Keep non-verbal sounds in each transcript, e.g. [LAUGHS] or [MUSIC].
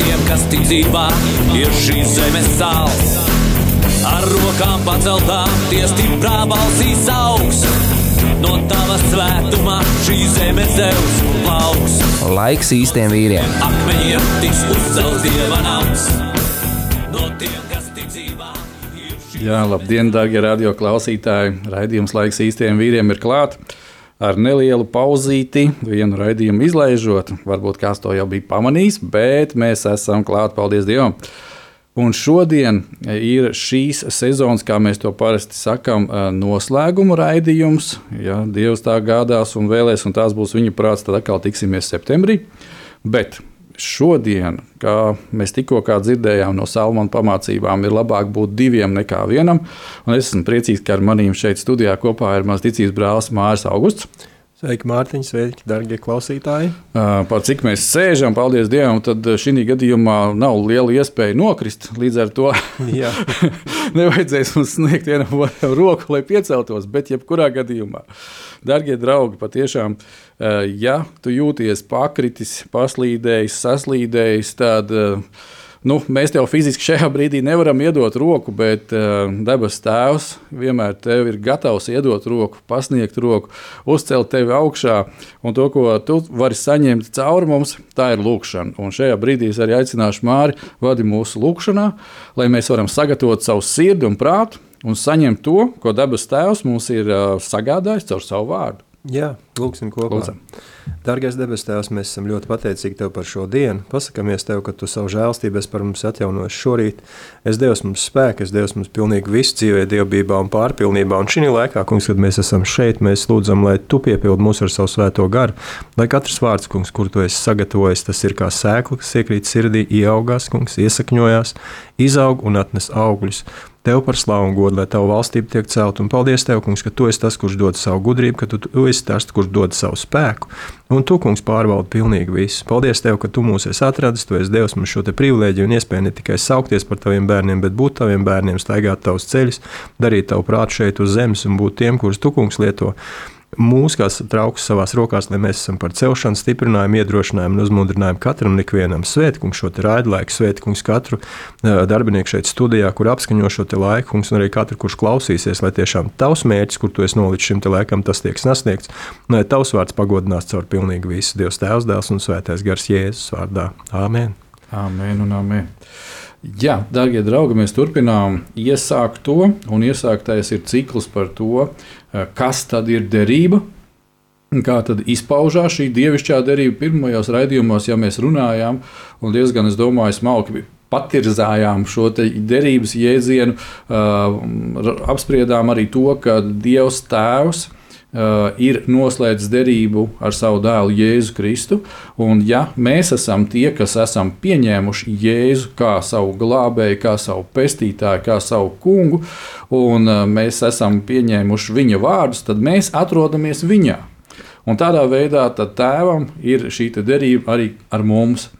tiem, kas tic dzīvā, ir šīs zemes sāls. Ar rokām paceltām, tie stiprā balsīs augs. No tava svētumā šī zeme zeus plauks. Laiks īstiem vīriem. Akmeņiem tiks uzcelts dieva nams. No tiem, kas tic dzīvā, Jā, labdien, darbie radio klausītāji! Raidījums laiks īstiem vīriem ir klāts. Ar nelielu pauzīti, vienu raidījumu izlaižot, varbūt kāds to jau bija pamanījis, bet mēs esam klāti, paldies Dievam! Un šodien ir šīs sezonas, kā mēs to parasti sakām, noslēguma raidījums. Ja Dievs tā gādās un vēlēs, un tās būs viņa prāts, tad atkal tiksimies septembrī. Bet šodien, kā mēs tikko dzirdējām no Salmāna pamācībām, ir labāk būt diviem nekā vienam. Un es esmu priecīgs, ka ar maniem šeit studijā kopā ir mans ticības brālis Mārcis Augusts. Sveiki, Mārtiņ, sveiki, darbie klausītāji. Par cik mēs sēžam, paldies Dievam, tad šī gadījumā nav liela iespēja nokrist. Līdz ar to [LAUGHS] [LAUGHS] nevajadzēs mums sniegt vienam otram roku, lai pieceltos. Bet, jebkurā gadījumā, darbie draugi, patiešām, ja tu jūties pakritis, paslīdējis, saslīdējis, tad. uh, Nu, mēs tev fiziski šajā brīdī nevaram iedot roku, bet uh, debes Tēvs vienmēr ir gatavs iedot roku, pasniegt roku, uzcelt tevi augšā. Un to, ko tu vari saņemt cauri mums, tā ir lūkšana. Un šajā brīdī es arī aicināšu Māri vadi mūsu lūkšanā, lai mēs varam sagatavot savu sirdi un prātu un saņemt to, ko debes Tēvs mums ir uh, sagādājis caur savu vārdu. Jā, lūksim kopā. Lūdzam. Dargais debes Tēvs, mēs esam ļoti pateicīgi Tev par šo dienu. Pasakāmies Tev, ka Tu savu žēlstību esi par mums atjaunojuši šorīt. Es Dievs mums spēku, es Dievs mums pilnīgi visu dzīvē, dievbībā un pārpilnībā. Un šī laikā, kungs, kad mēs esam šeit, mēs lūdzam, lai Tu piepildi mūs ar savu svēto garu, lai katrs vārds, kungs, kur Tu esi sagatavojis, tas ir kā sēkla, kas iekrīt sirdī, ieaugās, kungs, iesakņojās, izaug un atnes augļus. Tev par slavu un godu, lai tavu valstību tiek celt. Un paldies Tev, kungs, ka Tu esi tas, kurš dod savu gudrību, ka Tu, esi tas, kurš dod savu spēku. Un Tu, kungs, pārvaldi pilnīgi visu. Paldies Tev, ka Tu mūs esi atradis, Tu esi devis mums šo privilēģiju un iespēju ne tikai saukties par Taviem bērniem, bet būt Taviem bērniem, staigāt Tavus ceļus, darīt Tavu prātu šeit uz zemes un būt tiem, kurus Tu, kungs, lieto mūsu kā trauks savā rokās, lai mēs esam par celšanu, stiprinājumu, iedrošinājumu un uzmundrinājumu katram un ikvienam. Svētkungs šo raidlaiku, svētkungs katru darbinieku šeit studijā, kur apskaņo šo laiku, un arī katru, kurš klausīsies, lai tiešām tavs mērķis, kur tu esi nolicis šim laikam, tas tiek sasniegts, un lai tavs vārds pagodinās caur pilnīgi visu Dievs Tēvs, Dēls un Svētais Gars Jēzus vārdā. Āmen! Amen un amen. Jā, darbie draugi, mēs turpinām iesākt to, un iesāktais ir cikls par to, eh, kas tad ir derība. Kā tad izpaužās šī dievišķā derība? Pirmajos raidījumos, ja mēs runājām, un diezgan, es domāju, smalki patirzājām šo derības jēdzienu, uh, apspriedām arī to, ka Dievs Tēvs Uh, ir noslēdzis derību ar savu dēlu Jēzu Kristu. Un, ja mēs esam tie, kas esam pieņēmuši Jēzu kā savu glābēju, kā savu pestītāju, kā savu kungu, un uh, mēs esam pieņēmuši viņa vārdus, tad mēs atrodamies viņā. Un tādā veidā tēvam ir šī derība arī ar mums.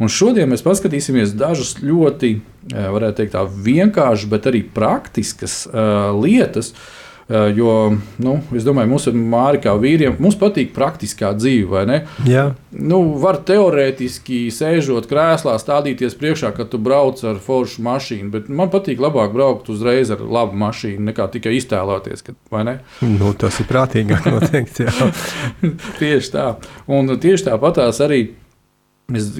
Un šodien mēs paskatīsimies dažas ļoti, uh, varētu teikt, vienkāršas, bet arī praktiskas uh, lietas, uh, jo nu, es domāju, mums ir māri kā vīriem, mums patīk praktiskā dzīve, vai ne? Jā. Nu, var teorētiski sēžot krēslā, stādīties priekšā, kad tu brauc ar foršu mašīnu, bet man patīk labāk braukt uzreiz ar labu mašīnu, nekā tikai iztēloties, kad, vai ne? Nu, tas ir prātīgāk noteikti. [LAUGHS] tieši tā. Un tieši tāpatās arī. Es,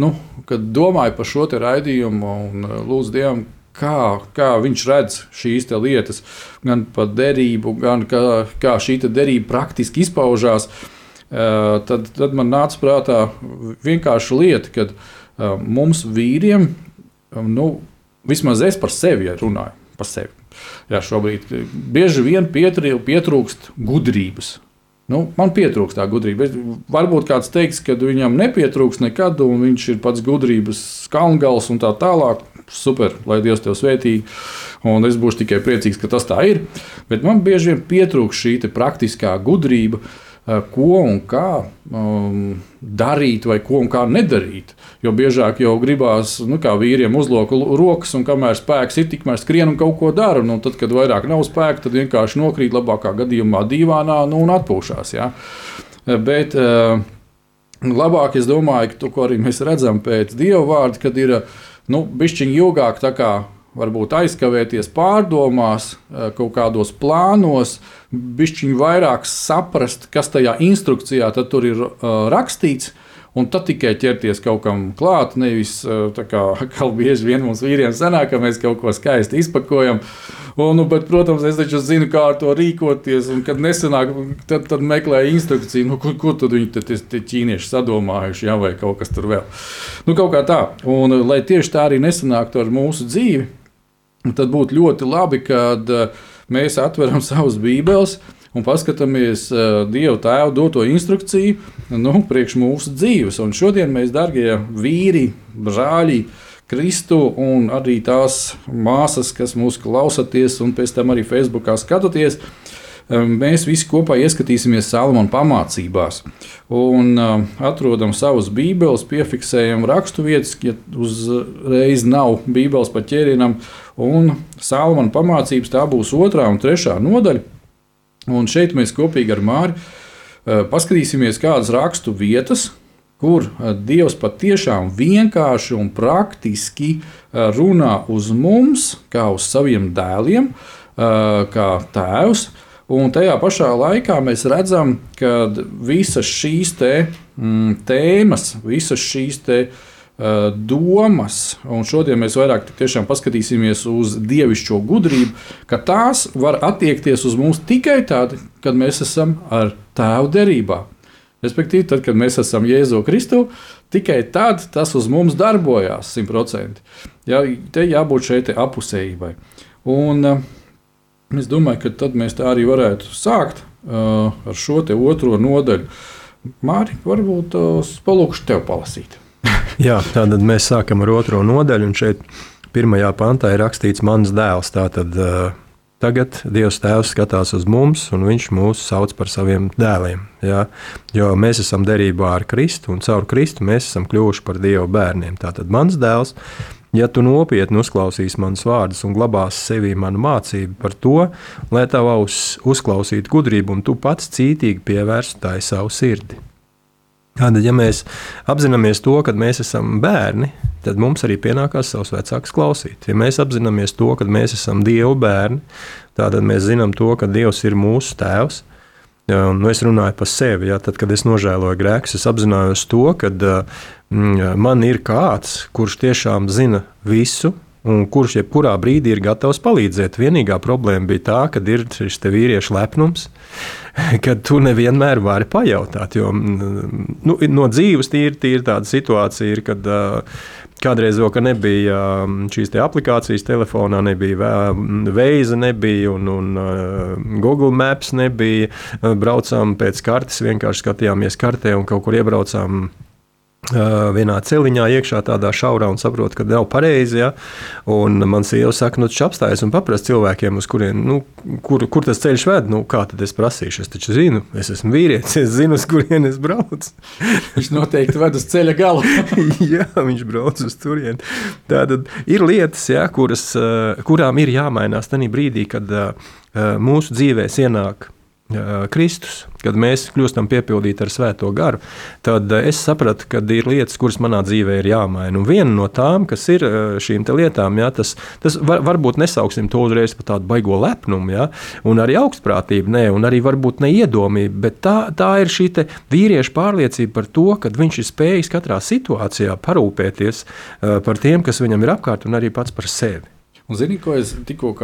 nu, kad domāju par šo raidījumu un lūdzu Dievam, kā, kā viņš redz šīs lietas, gan par derību, gan kā, kā šī derība praktiski izpaužās, tad, tad man nāca prātā vienkārša lieta, ka mums vīriem, nu, vismaz es par sevi ja runāju, par sevi. Jā, šobrīd bieži vien pietrūkst gudrības. Nu, man pietrūkst tā gudrība. Es, varbūt kāds teiks, ka viņam nepietrūks nekad, un viņš ir pats gudrības kalngals un tā tālāk. Super, lai Dievs tev svētī. Un es būšu tikai priecīgs, ka tas tā ir. Bet man bieži vien pietrūkst šī praktiskā gudrība, eh, ko un kā um, darīt, vai ko un kā nedarīt. Jo biežāk jau gribās, nu, kā vīriem, uzlūko rokas, un kamēr spēks ir, tikmēr skrien un kaut ko dara. Un tad, kad vairāk nav spēka, tad vienkārši nokrīt labākā gadījumā divānā nu, un atpūšās. Ja? Bet uh, labāk es domāju, ka to, arī mēs redzam pēc dieva vārda, kad ir nu, bišķiņi ilgāk varbūt aizkavēties pārdomās, eh, kaut kādos plānos, bišķiņu vairāk saprast, kas tajā instrukcijā tur ir uh, rakstīts. Un tad tikai ķerties kaut kam klāt, nevis eh, tā kā, [LAUGHS] kā bieži vien mums vīriem sanāk, ka mēs kaut ko skaisti izpakojam. Un, nu, bet, protams, es taču zinu, kā ar to rīkoties. Un, kad nesanāk, tad, tad meklēju instrukciju, nu, ko, ko tad viņi te, te ķīnieši sadomājuši, ja, vai kaut kas tur vēl. Nu, kaut kā tā. Un, lai tieši tā arī nesanāktu ar mūsu dzīvi, tad būtu ļoti labi, kad eh, mēs atveram [LAUGHS] savus bībeles un paskatāmies uh, Dieva tēva doto instrukciju nu, priekš mūsu dzīves. Un šodien mēs, darbie vīri, brāļi, Kristu un arī tās māsas, kas mūs klausāties un pēc tam arī Facebookā skatoties, uh, mēs visi kopā ieskatīsimies Salmāna pamācībās un atrodam savus bībeles, piefiksējam raksturvietas, ja uzreiz nav bībeles pa ķērienam, un Salmāna pamācības tā būs otrā un trešā nodaļa. Un šeit mēs kopīgi ar Māri paskatīsimies kādas rakstu vietas, kur Dievs patiešām vienkārši un praktiski runā uz mums, kā uz saviem dēliem, kā tēvs. Un tajā pašā laikā mēs redzam, ka visas šīs te, mm, tēmas, visas šīs te, uh, domas, un šodien mēs vairāk paskatīsimies uz dievišķo gudrību, ka tās var attiekties uz mums tikai tad, kad mēs esam ar tēvu derībā. Respektīvi, tad, kad mēs esam Jēzu Kristu, tikai tad tas uz mums darbojās simtprocentīgi. Ja, te jābūt šeit apusējībai. Un, uh, Es domāju, ka tad mēs tā arī varētu sākt uh, ar šo otro nodaļu. Mārtiņ, varbūt uh, palūkšu tev palasīt. [LAUGHS] Jā, tātad mēs sākam ar otro nodaļu, un šeit pirmajā pantā ir rakstīts mans dēls. Tātad uh, tagad Dievs Tēvs skatās uz mums, un Viņš mūs sauc par saviem dēliem. Jā? Jo mēs esam derībā ar Kristu, un caur Kristu mēs esam kļuvuši par Dieva bērniem. Tātad mans dēls Ja tu nopietni uzklausīsi manus vārdus un glabāsi sevī manu mācību par to, lai tavs auss uzklausītu gudrību un tu pats cītīgi pievērstu tai savu sirdi. Tātad, ja mēs apzināmies to, ka mēs esam bērni, tad mums arī pienākās savus vecākus klausīt. Ja mēs apzināmies to, ka mēs esam Dieva bērni, tad mēs zinām to, ka Dievs ir mūsu tēvs. Nu, es runāju par sevi. Ja, tad, kad es nožēloju grēkus, es apzinājos to, ka mm, man ir kāds, kurš tiešām zina visu. Un kurš jebkurā brīdī ir gatavs palīdzēt. Vienīgā problēma bija tā, ka ir šis vīriešu lepnums, [LAUGHS] kad tu nevienmēr vari pajautāt. Jo nu, no dzīves tīri, tīri tāda situācija ir, kad uh, Kādreiz vēl nebija um, šīs te aplikācijas telefonā, nebija veiza, nebija un, un uh, Google Maps nebija. Braucām pēc kartes, vienkārši skatījāmies kartē un kaut kur iebraucām vienā celiņā, iekšā tādā šaurā un saprotu, ka nav pareizi. Ja? Un man sieva saka, nu, apstājas un paprasti cilvēkiem, uz kurien, nu, kur, kur tas ceļš ved. Nu, kā tad es prasīšu? Es taču zinu, es esmu vīrietis, es zinu, uz kurien es braucu. viņš noteikti ved uz ceļa galu. [LAUGHS] Jā, viņš brauc uz turieni. Tātad ir lietas, ja, kuras, kurām ir jāmainās tajā brīdī, kad mūsu dzīvēs ienāk Kristus, kad mēs kļūstam piepildīti ar Svēto garu, tad es sapratu, ka ir lietas, kuras manā dzīvē ir jāmaina. Un viena no tām, kas ir šīm lietām, jā, tas, tas var, varbūt nesauksim to uzreiz par tādu baigo lepnumu, jā, un arī augstprātību, ne, un arī varbūt neiedomību, bet tā, tā ir šī vīrieša pārliecība par to, ka viņš ir spējis katrā situācijā parūpēties par tiem, kas viņam ir apkārt, un arī pats par sevi. Un zini, ko es tikko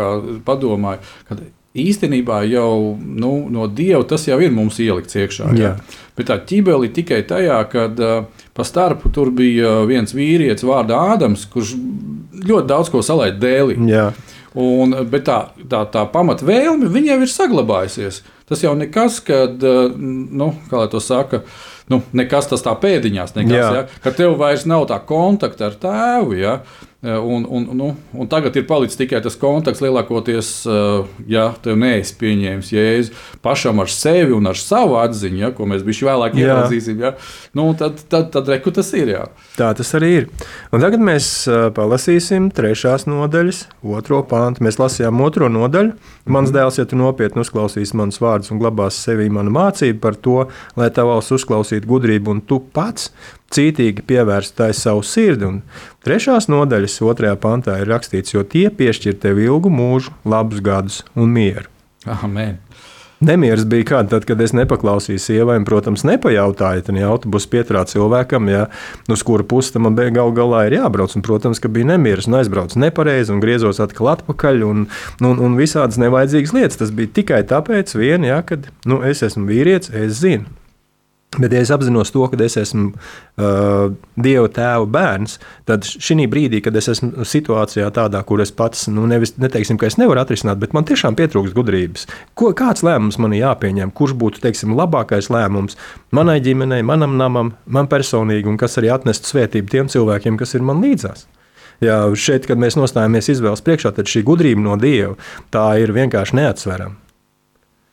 padomāju? Kad īstenībā jau nu, no dieva tas jau ir mums ielikts iekšā. Jā. Jā. Bet tā ķībeli tikai tajā, ka uh, pa starpu tur bija viens vīrietis vārdā Ādams, kurš ļoti daudz ko salaid dēlī. Un, bet tā, tā, tā pamatvēlme viņam ir saglabājusies. Tas jau nekas, kad, uh, nu, kā to saka, nu, nekas tas tā pēdiņās, nekas, Jā. ja, ka tev vairs nav tā kontakta ar tēvu. Ja, Un, un, nu, un tagad ir palicis tikai tas kontakts lielākoties, uh, ja tev neesi pieņēmis jēzu pašam ar sevi un ar savu atziņu, ja, ko mēs bijām vēlāk ieraudzīsim. Ja, nu, tad, tad, tad reku tas ir. Jā. Tā tas arī ir. Un tagad mēs palasīsim trešās nodaļas, otro pāntu. Mēs lasījām otro nodaļu. Mans dēls, ja tu nopietni uzklausīsi manus vārdus un glabāsi sevī manu mācību par to, lai tavs uzklausītu gudrību, un tu pats cītīgi pievērst tai savu sirdi. Un trešās nodaļas otrajā pantā ir rakstīts, jo tie piešķir tev ilgu mūžu, labus gadus un mieru. Amen. Nemieris bija kāds, tad, kad es nepaklausīju sievai, un, protams, nepajautāju, tad autobusu pietrā cilvēkam, ja, nu, uz kura pusi tam gal galā ir jābrauc. Un, protams, ka bija nemieris un aizbraucis nepareizi un griezos atkal atpakaļ un, un, un visādas nevajadzīgas lietas. Tas bija tikai tāpēc, vien, ja, ka nu, es esmu vīrietis, es zinu. Bet, ja es apzinos to, ka es esmu uh, Dieva tēva bērns, tad šī brīdī, kad es esmu situācijā tādā, kur es pats, nu, nevis, neteiksim, ka es nevaru atrisināt, bet man tiešām pietrūkst gudrības. Ko, kāds lēmums man ir jāpieņem, kurš būtu teiksim, labākais lēmums manai ģimenei, manam namam, man personīgi, un kas arī atnestu svētību tiem cilvēkiem, kas ir man līdzās? Jā, šeit, kad mēs nostājamies izvēles priekšā, tad šī gudrība no Dieva tā ir vienkārši neatsverama.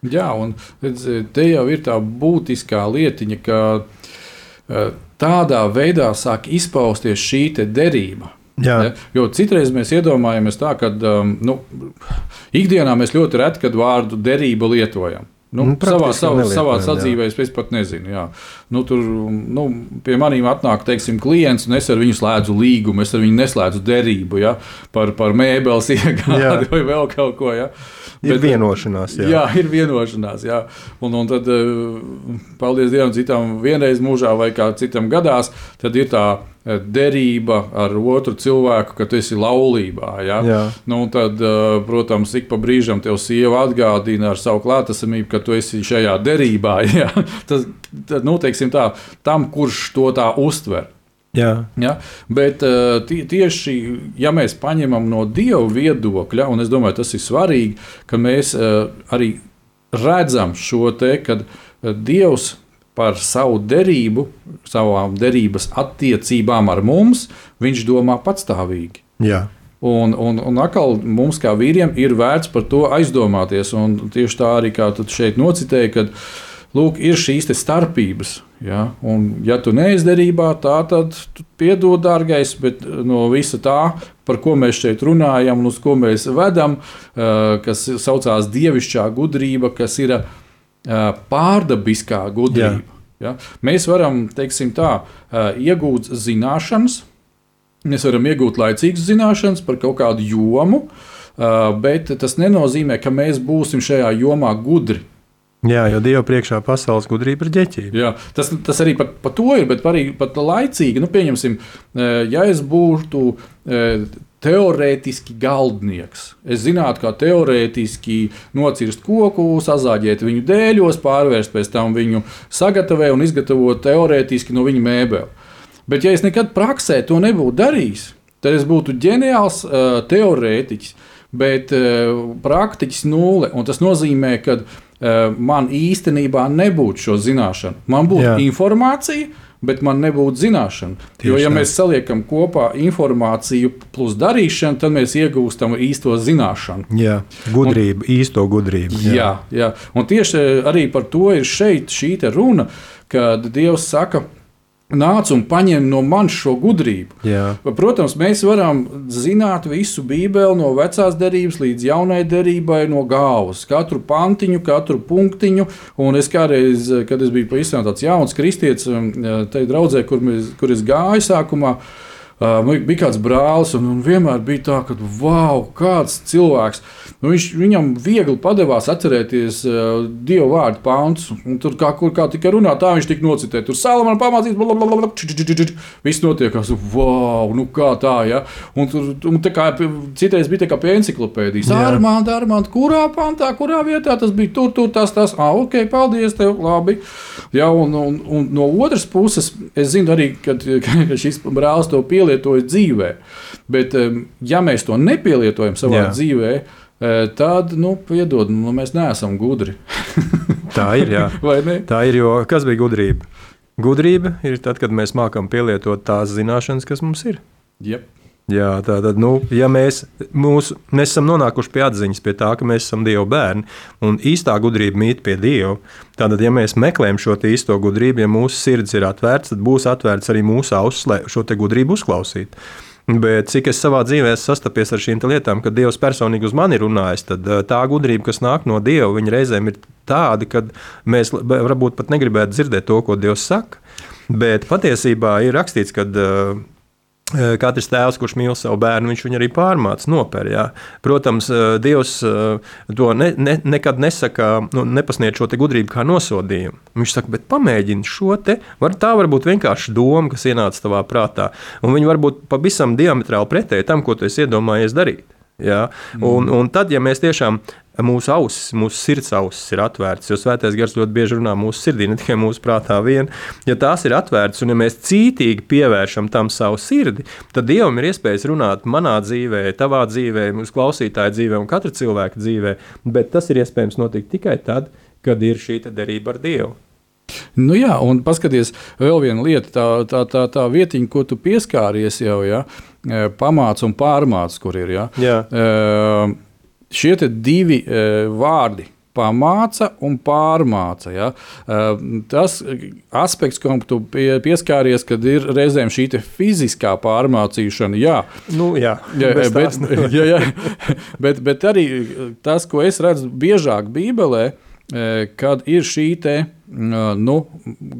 Jā, un redz, te jau ir tā būtiskā lietiņa, ka eh, tādā veidā sāk izpausties šī derība. Jā. Ja? Jo citreiz mēs iedomājamies tā, ka um, nu, ikdienā mēs ļoti reti vārdu derību lietojam. Nu, Nu, savā savā, savā jā. sadzīvē es pat nezinu. Jā. Nu, tur nu, pie maniem atnāk teiksim, klients, un es ar viņu slēdzu līgumu, es ar viņu neslēdzu derību ja, par, par mēbeles [LAUGHS] iegādi vai vēl kaut ko. Ja. Ir Bet, vienošanās. Jā. Jā, ir vienošanās. Jā. Un, un tad, eh, paldies Dievam, citam vienreiz mūžā vai kā citam gadās, tad ir tā eh, derība ar otru cilvēku, ka tu esi laulībā. Jā. Jā. Nu, tad, eh, protams, ik pa brīžam tev sieva atgādina ar savu klātesamību, ka tu esi šajā derībā. [LAUGHS] Jā. Tas, tad, nu, tā, tam, kurš to tā uztver. Jā. Ja? Bet eh, tie, tieši ja mēs paņemam no dieva viedokļa, un es domāju, tas ir svarīgi, ka mēs eh, arī redzam šo te, kad eh, Dievs par savu derību, savām derības attiecībām ar mums, viņš domā patstāvīgi. Jā. Un, un, un atkal mums, kā vīriem, ir vērts par to aizdomāties. Un tieši tā arī, kā šeit nocitēji, kad lūk, ir šīs starpības. Ja? Un, ja tu neesi derībā, tā tad piedod, dārgais, bet no visa tā, par ko mēs šeit runājam un uz ko mēs vedam, eh, kas saucās dievišķā gudrība, kas ir eh, pārdabiskā gudrība. Ja? Mēs varam, teiksim tā, iegūt zināšanas, Mēs varam iegūt laicīgas zināšanas par kaut kādu jomu, bet tas nenozīmē, ka mēs būsim šajā jomā gudri. Jā, jo Dieva priekšā pasaules gudrība ir ģeķība. Jā, tas, tas arī par, par to ir, bet arī pat laicīgi. Nu, pieņemsim, ja es būtu teorētiski galdnieks, es zinātu, kā teorētiski nocirst koku, sazāģēt viņu dēļos, pārvērst pēc tam viņu sagatavot un izgatavot teorētiski no viņa mēbeli. Bet, ja es nekad praksē to nebūtu darījis, tad es būtu ģeniāls uh, teorētiķis, bet uh, praktiķis nulle. Tas nozīmē, ka uh, man īstenībā nebūtu šo zināšanu. Man būtu Jā. informācija, bet man nebūtu zināšana. Tieši jo, ja tā. mēs saliekam kopā informāciju plus darīšanu, tad mēs iegūstam īsto zināšanu. Jā, gudrība, un, īsto gudrību. Jā. Jā, jā. Un tieši arī par to ir šeit šī runa, kad Dievs saka, nāc un paņem no manis šo gudrību. Jā. Protams, mēs varam zināt visu Bībeli no vecās derības līdz jaunai derībai, no galvas, katru pantiņu, katru punktiņu. Un es kādreiz, kad es biju pavisam tāds jauns kristietis, tajā draudzē, kur, mēs, kur es gāju sākumā. Uh, bija kāds brālis, un, un vienmēr bija tā, ka, wow, kāds cilvēks. Nu, viņš, viņam viegli padevās atcerēties uh, dievu vārdu pāns. Tur kā, kur, kā tika runā, tā viņš tika nocitēts. Tur sāla man pamācīs, blablabla, viss notiekās. Wow, nu kā tā, ja? Un, tur, un tā kā citreiz bija tā kā pie enciklopēdijas. Jā. Armānt, armānt, kurā pantā, kurā vietā tas bija tur, tur, tas, tas. Ah, ok, paldies tev, labi. Ja, un, un, un no otras puses, es zinu arī, kad, [LAUGHS] ka šis brālis to pielietojas dzīvē. Bet, ja mēs to nepielietojam savā Jā. Dzīvē, e, tad, nu, piedod, nu, mēs neesam gudri. [LAUGHS] Tā ir. Jā. Vai ne? Tā ir, jo kas bija gudrība? Gudrība ir tad, kad mēs mākam pielietot tās zināšanas, kas mums ir. Yep. Jā, tā tad, nu, ja mēs, mūsu, mēs esam nonākuši pie atziņas, pie tā, ka mēs esam Dieva bērni, un īstā gudrība mīt pie Dieva, tad, ja mēs meklējam šo īsto gudrību, ja mūsu sirds ir atvērts, tad būs atvērts arī mūsu auss, lai šo gudrību uzklausītu. Bet cik es savā dzīvē esmu sastapies ar šīm lietām, kad Dievs personīgi uz mani ir runājis, tad eh, tā gudrība, kas nāk no Dieva, viņa reizēm ir tāda, ka mēs varbūt pat negribētu dzirdēt to, ko Dievs saka. Bet patiesībā ir rakstīts, ka Eh, katrs tēvs, kurš mīl savu bērnu, viņš viņu arī pārmāca, noper. Jā. Protams, eh, Dievs eh, to ne, ne, nekad nesaka, nu, nepasniedz šo gudrību kā nosodījumu. Viņš saka, bet pamēģini šo te. Var, tā var būt vienkārši doma, kas ienāca tavā prātā. Un viņi var būt pavisam diametrāli pretēji tam, ko tu esi iedomājies darīt. Ja? Un, mm. un tad, ja mēs tiešām mūsu ausis, mūsu sirds ausis ir atvērtas, jo svētais gars ļoti bieži runā mūsu sirdī, ne tikai mūsu prātā vien. Ja tās ir atvērtas un ja mēs cītīgi pievēršam tam savu sirdi, tad Dievam ir iespējas runāt manā dzīvē, tavā dzīvē, mūsu klausītāja dzīvē un katra cilvēka dzīvē, bet tas ir iespējams notikt tikai tad, kad ir šī derība ar Dievu. Nu jā, un paskatieties, vēl viena lieta, tā, tā, tā, tā vietiņa, ko tu pieskāries jau, ja, e, pamāc un pārmāc, kur ir. Ja. Jā. Uh, šie divi uh, vārdi pamāca un pārmāca. Ja? Tas aspekts, kam tu pieskāries, kad ir reizēm šī fiziskā pārmācīšana, jā, nu, jā. jā bet, jā, [LAUGHS] jā, [LAUGHS] bet, bet arī tas, ko es redzu biežāk Bībelē, kad ir šī te, nu,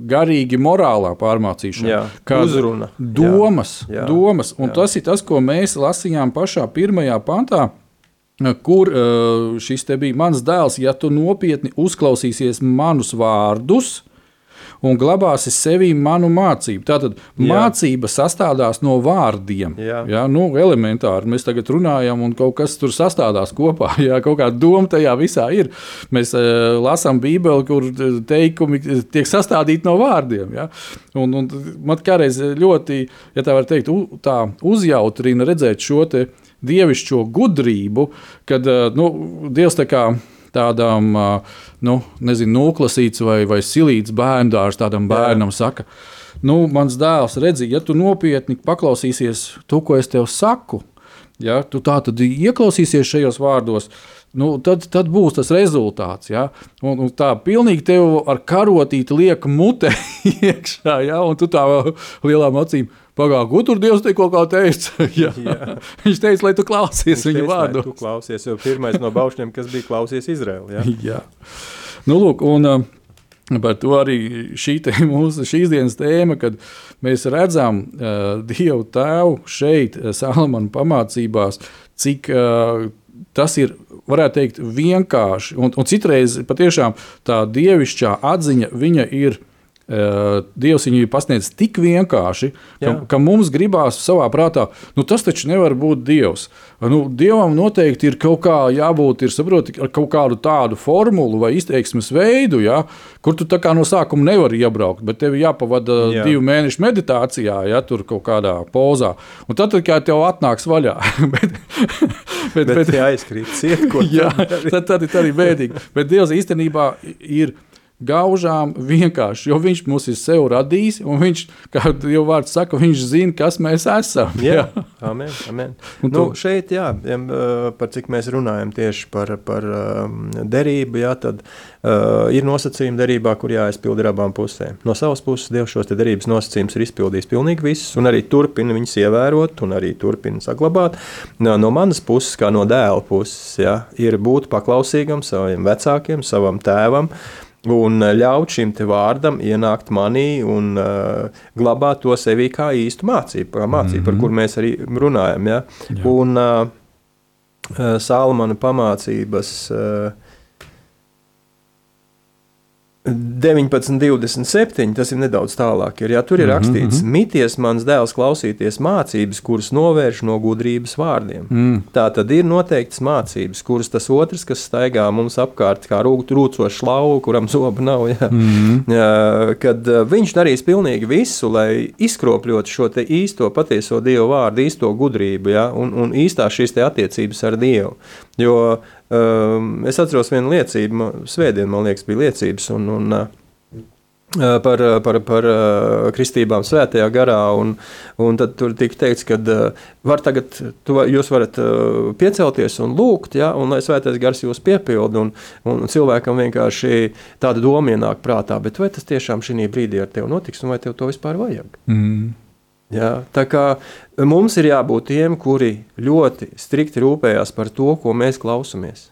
garīgi morālā pārmācīšana, jā, uzruna, domas. Jā, jā, domas. Un jā. tas ir tas, ko mēs lasījām pašā pirmajā pantā. Kur šis te bija mans dēls, ja tu nopietni uzklausīsies manus vārdus, un glabāsi sevī manu mācību. Tātad jā. mācība sastādās no vārdiem. Jā. Jā, nu, elementāri mēs tagad runājam, un kaut kas tur sastādās kopā. [LAUGHS] Jā, kaut kāda doma tajā visā ir. Mēs uh, lasām Bībeli, kur teikumi tiek sastādīti no vārdiem. Jā. Un, un man kādreiz ļoti, ja tā var teikt, u, tā uzjautrina redzēt šo dievišķo gudrību, kad uh, nu, Dievs tā kā tādam, nu, nezinu, noklasīts vai, vai silīts bērndārs tādam bērnam saka, nu, mans dēls, redzi, ja tu nopietni paklausīsies to, ko es tev saku, ja tu tā tad ieklausīsies šajos vārdos, nu, tad, tad būs tas rezultāts. Ja? Un, un tā pilnīgi tev ar karotīti liek mute [LAUGHS] iekšā, ja? un tu tā lielām acīm Pagaidā, tur Dievs tikko teica? [LAUGHS] Jā. Jā. Viņš teica, lai tu klausies viņa vārdu. Tu klausies, jo pirmais no baušļiem, kas bija klausies Izraēlu. Jā. [LAUGHS] jā. Nu, lūk, un, uh, Par to arī šī [LAUGHS] mūsu šīs dienas tēma, kad mēs redzam uh, Dievu Tēvu šeit, uh, Salamana pamācībās, cik uh, tas ir, varētu teikt, vienkārši. Un, un citreiz patiešām tā dievišķā atziņa, viņa ir Dievs viņu ir pasniedzis tik vienkārši, ka, Jā. ka mums gribās savā prātā, nu tas taču nevar būt Dievs. Nu, Dievam noteikti ir kaut kā jābūt, ir saproti, ar kaut kādu tādu formulu vai izteiksmes veidu, ja, kur tu no sākuma nevari iebraukt, bet tev jāpavada Jā. divu mēnešu meditācijā, ja tur kaut kādā pozā. Un tad, kad tev atnāks vaļā, [LAUGHS] bet, bet, bet, bet jāizkrīt ciet, ko [LAUGHS] jā, tad, tad ir arī bēdīgi. Bet Dievs īstenībā ir gaužām vienkārši, jo viņš mūs ir sev radījis, un viņš, kā jau vārds saka, viņš zina, kas mēs esam. Jā, jā. amen, amen. Un nu, tu... šeit, jā, par cik mēs runājam tieši par, par derību, jā, tad uh, ir nosacījumi derībā, kur jāizpild ir abām pusēm. No savas puses Dievs šos derības nosacījumus ir izpildījis pilnīgi visus, un arī turpina viņus ievērot, un arī turpina saglabāt. No, no manas puses, kā no dēla puses, jā, ir būt paklausīgam saviem vecākiem, savam tēvam, un eh, ļaut šim vārdam ienākt manī un uh, glabāt to sevī kā īstu mācību, kā mācību mm -hmm. par mhm. kur mēs arī runājam. Ja? Jā. Un uh, Salmana pamācības uh, 19, 27, tas ir nedaudz tālāk. Ir, ja, tur ir mm -hmm. rakstīts, mities mans dēls klausīties mācības, kuras novērš no gudrības vārdiem. Mm. Tā tad ir noteikts mācības, kuras tas otrs, kas staigā mums apkārt, kā rūcošs lauva, kuram zobu nav, ja, mm -hmm. ja, kad viņš darīs pilnīgi visu, lai izkropļotu šo īsto patieso dievu vārdu, īsto gudrību ja, un, un īstās šīs attiecības ar dievu. Jo es atceros vienu liecību, Svētdien, man liekas, bija liecības. Un, un, uh, Par, par, par kristībām svētajā garā. Un, un tad tur tika teikts, ka var tagad, tu, jūs varat piecelties un lūgt, ja, un lai svētais gars jūs piepilda. Un, un cilvēkam vienkārši tāda doma ienāk prātā, bet vai tas tiešām šī brīdī ar tevi notiks, un vai tev to vispār vajag? Mm. Ja, tā kā mums ir jābūt tiem, kuri ļoti strikti rūpējās par to, ko mēs klausāmies.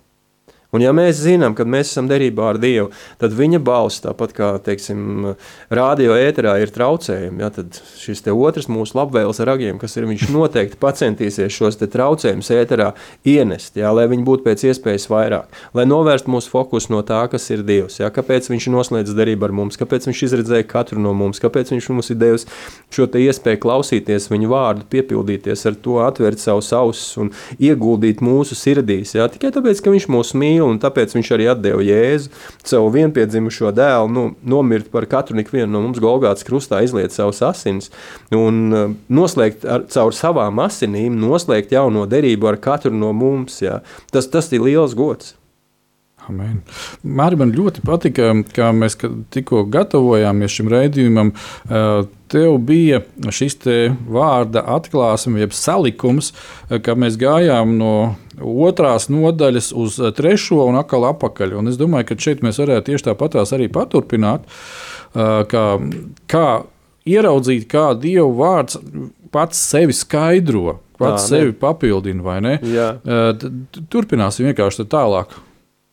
Un ja mēs zinām, ka mēs esam derībā ar Dievu, tad viņa balss, tāpat kā teiksim, rādio ēterā ir traucējumi, ja, tad šis otrs mūsu labvēles ragiem, kas ir, viņš [LAUGHS] noteikti pacentīsies šos traucējumus ēterā ienest, ja, lai viņi būtu pēc iespējas vairāk, lai novērstu mūsu fokusu no tā, kas ir Dievs. Ja, kāpēc viņš noslēdz derību ar mums, kāpēc viņš izredzēja katru no mums, kāpēc viņš mums ir devis šo iespēju klausīties viņu vārdu, piepildīties ar to, atvērt savus ausis un ieguldīt mūsu sirdīs. Ja, tikai tāpēc, ka viņš mūs mīl mīl, un tāpēc viņš arī deva Jēzu, savu vienpiedzimušo dēlu, nu, nomirt par katru no mums Golgātas krustā, izliet savus asins un uh, noslēgt ar, caur savām asinīm, noslēgt jauno derību ar katru no mums. Jā. Tas, tas ir liels gods. Amen. Mārķis man ļoti patika, ka mēs tikko gatavojāmies šim raidījumam. Uh, tev bija šis te vārda atklāsme, jeb salikums, uh, ka mēs gājām no otrās nodaļas uz trešo un atkal apakaļ. Un es domāju, ka šeit mēs varētu tieši tāpatās arī paturpināt, uh, kā, kā ieraudzīt, kā Dieva vārds pats sevi skaidro. Pats Tā, sevi papildina, vai ne? Jā. Turpināsim vienkārši tālāk.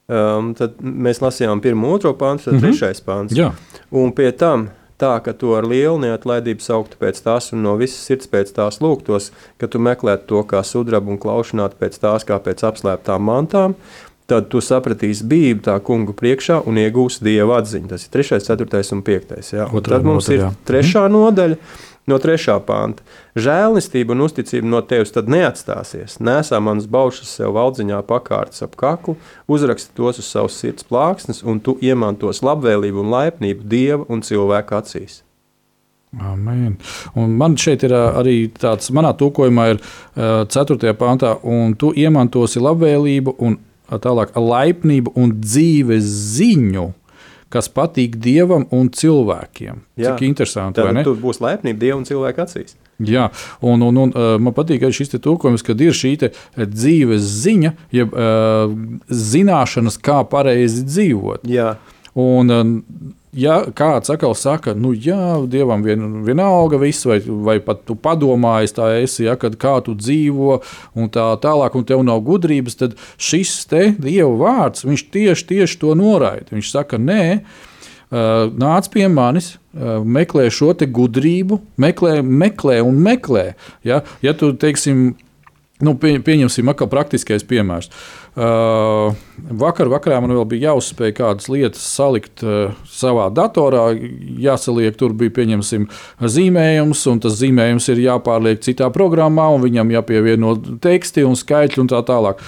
Um, tad mēs lasījām pirmo, otro pantu, tad mm -hmm. trešais pants. Jā. Un pie tam tā, ka tu ar lielu neatlaidību sauktu pēc tās un no visas sirds pēc tās lūgtos, ka tu meklētu to kā sudrabu un klaušanātu pēc tās kā pēc apslēptām mantām, tad tu sapratīsi bību tā kungu priekšā un iegūsi dieva atziņu. Tas ir 3, 4 un 5. Tad mums nodaļa. ir trešā nodaļa no 3. panta. Žēlnistība un uzticība no tevis tad neatstāsies. Nesā manas baušas sev valdziņā pakārtas ap kaklu, uzraksti tos uz savas sirds plāksnes, un tu iemantos labvēlību un laipnību dieva un cilvēka acīs. Amen. Un man šeit ir arī tāds, manā tūkojumā ir 4. pantā, un tu iemantosi labvēlību un tālāk laipnību un dzīves ziņu kas patīk dievam un cilvēkiem. Jā, Cik interesanti. Tad tur būs laipnība dievam un cilvēku acīs. Jā, un, un, un man patīk arī šis tulkojums, kad ir šī dzīves ziņa, jeb uh, zināšanas, kā pareizi dzīvot. Jā. Un, ja kāds atkal saka, nu, jā, dievam vien, vienalga viss, vai, vai pat tu padomājies, tā esi, ja, kad kā tu dzīvo, un tā tālāk, un tev nav gudrības, tad šis te dieva vārds, viņš tieši, tieši to noraida. Viņš saka, nē, nāc pie manis, meklē šo gudrību, meklē, meklē un meklē. Ja, ja tu, teiksim, nu, pie, pieņemsim, atkal praktiskais piemērs. Uh, Uh, vakar vakarā man vēl bija jāuzspēj kādas lietas salikt uh, savā datorā. Jāsaliek, tur bija pieņemsim zīmējums, un tas zīmējums ir jāpārliek citā programmā, un viņam jāpievieno teksti un skaitļi un tā tālāk.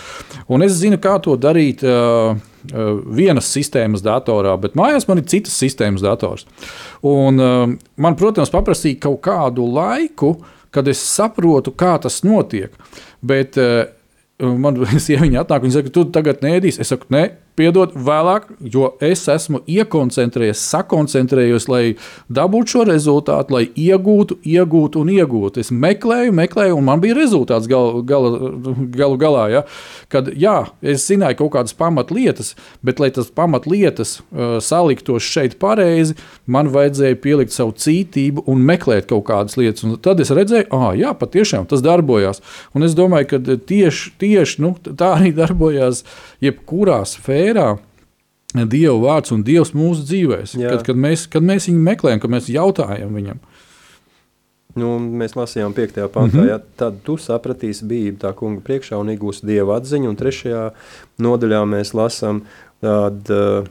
Un es zinu, kā to darīt. Uh, vienas sistēmas datorā, bet mājās man ir citas sistēmas dators. Un, man, protams, paprasīja kaut kādu laiku, kad es saprotu, kā tas notiek. Bet man [LAUGHS] sieviņa atnāk un saka, tu tagad nēdīsi. Es saku, nē, piedod vēlāk, jo es esmu iekoncentrējies, sakoncentrējies, lai dabūtu šo rezultātu, lai iegūtu, iegūtu un iegūtu. Es meklēju, meklēju, un man bija rezultāts gal, gal, galu galā. Ja? Kad jā, es zināju kaut kādas pamatlietas, bet, lai tas pamatlietas uh, saliktos šeit pareizi, man vajadzēja pielikt savu cītību un meklēt kaut kādas lietas. Un tad es redzēju, ah, jā, patiešām tas darbojās. Un es domāju, ka tieši, tieši nu, tā arī darbojās jebkurā sfērā. Dieva vārds un Dievs mūsu dzīvēm. Kad, kad, mēs, kad mēs viņu meklējam, kad mēs jautājam viņam. Nu, mēs lasījām 5. pantā, mm -hmm. ja, tad tu sapratīsi bību tā kunga priekšā un iegūsi dieva atziņu. Un 3. nodaļā mēs lasām tādu uh,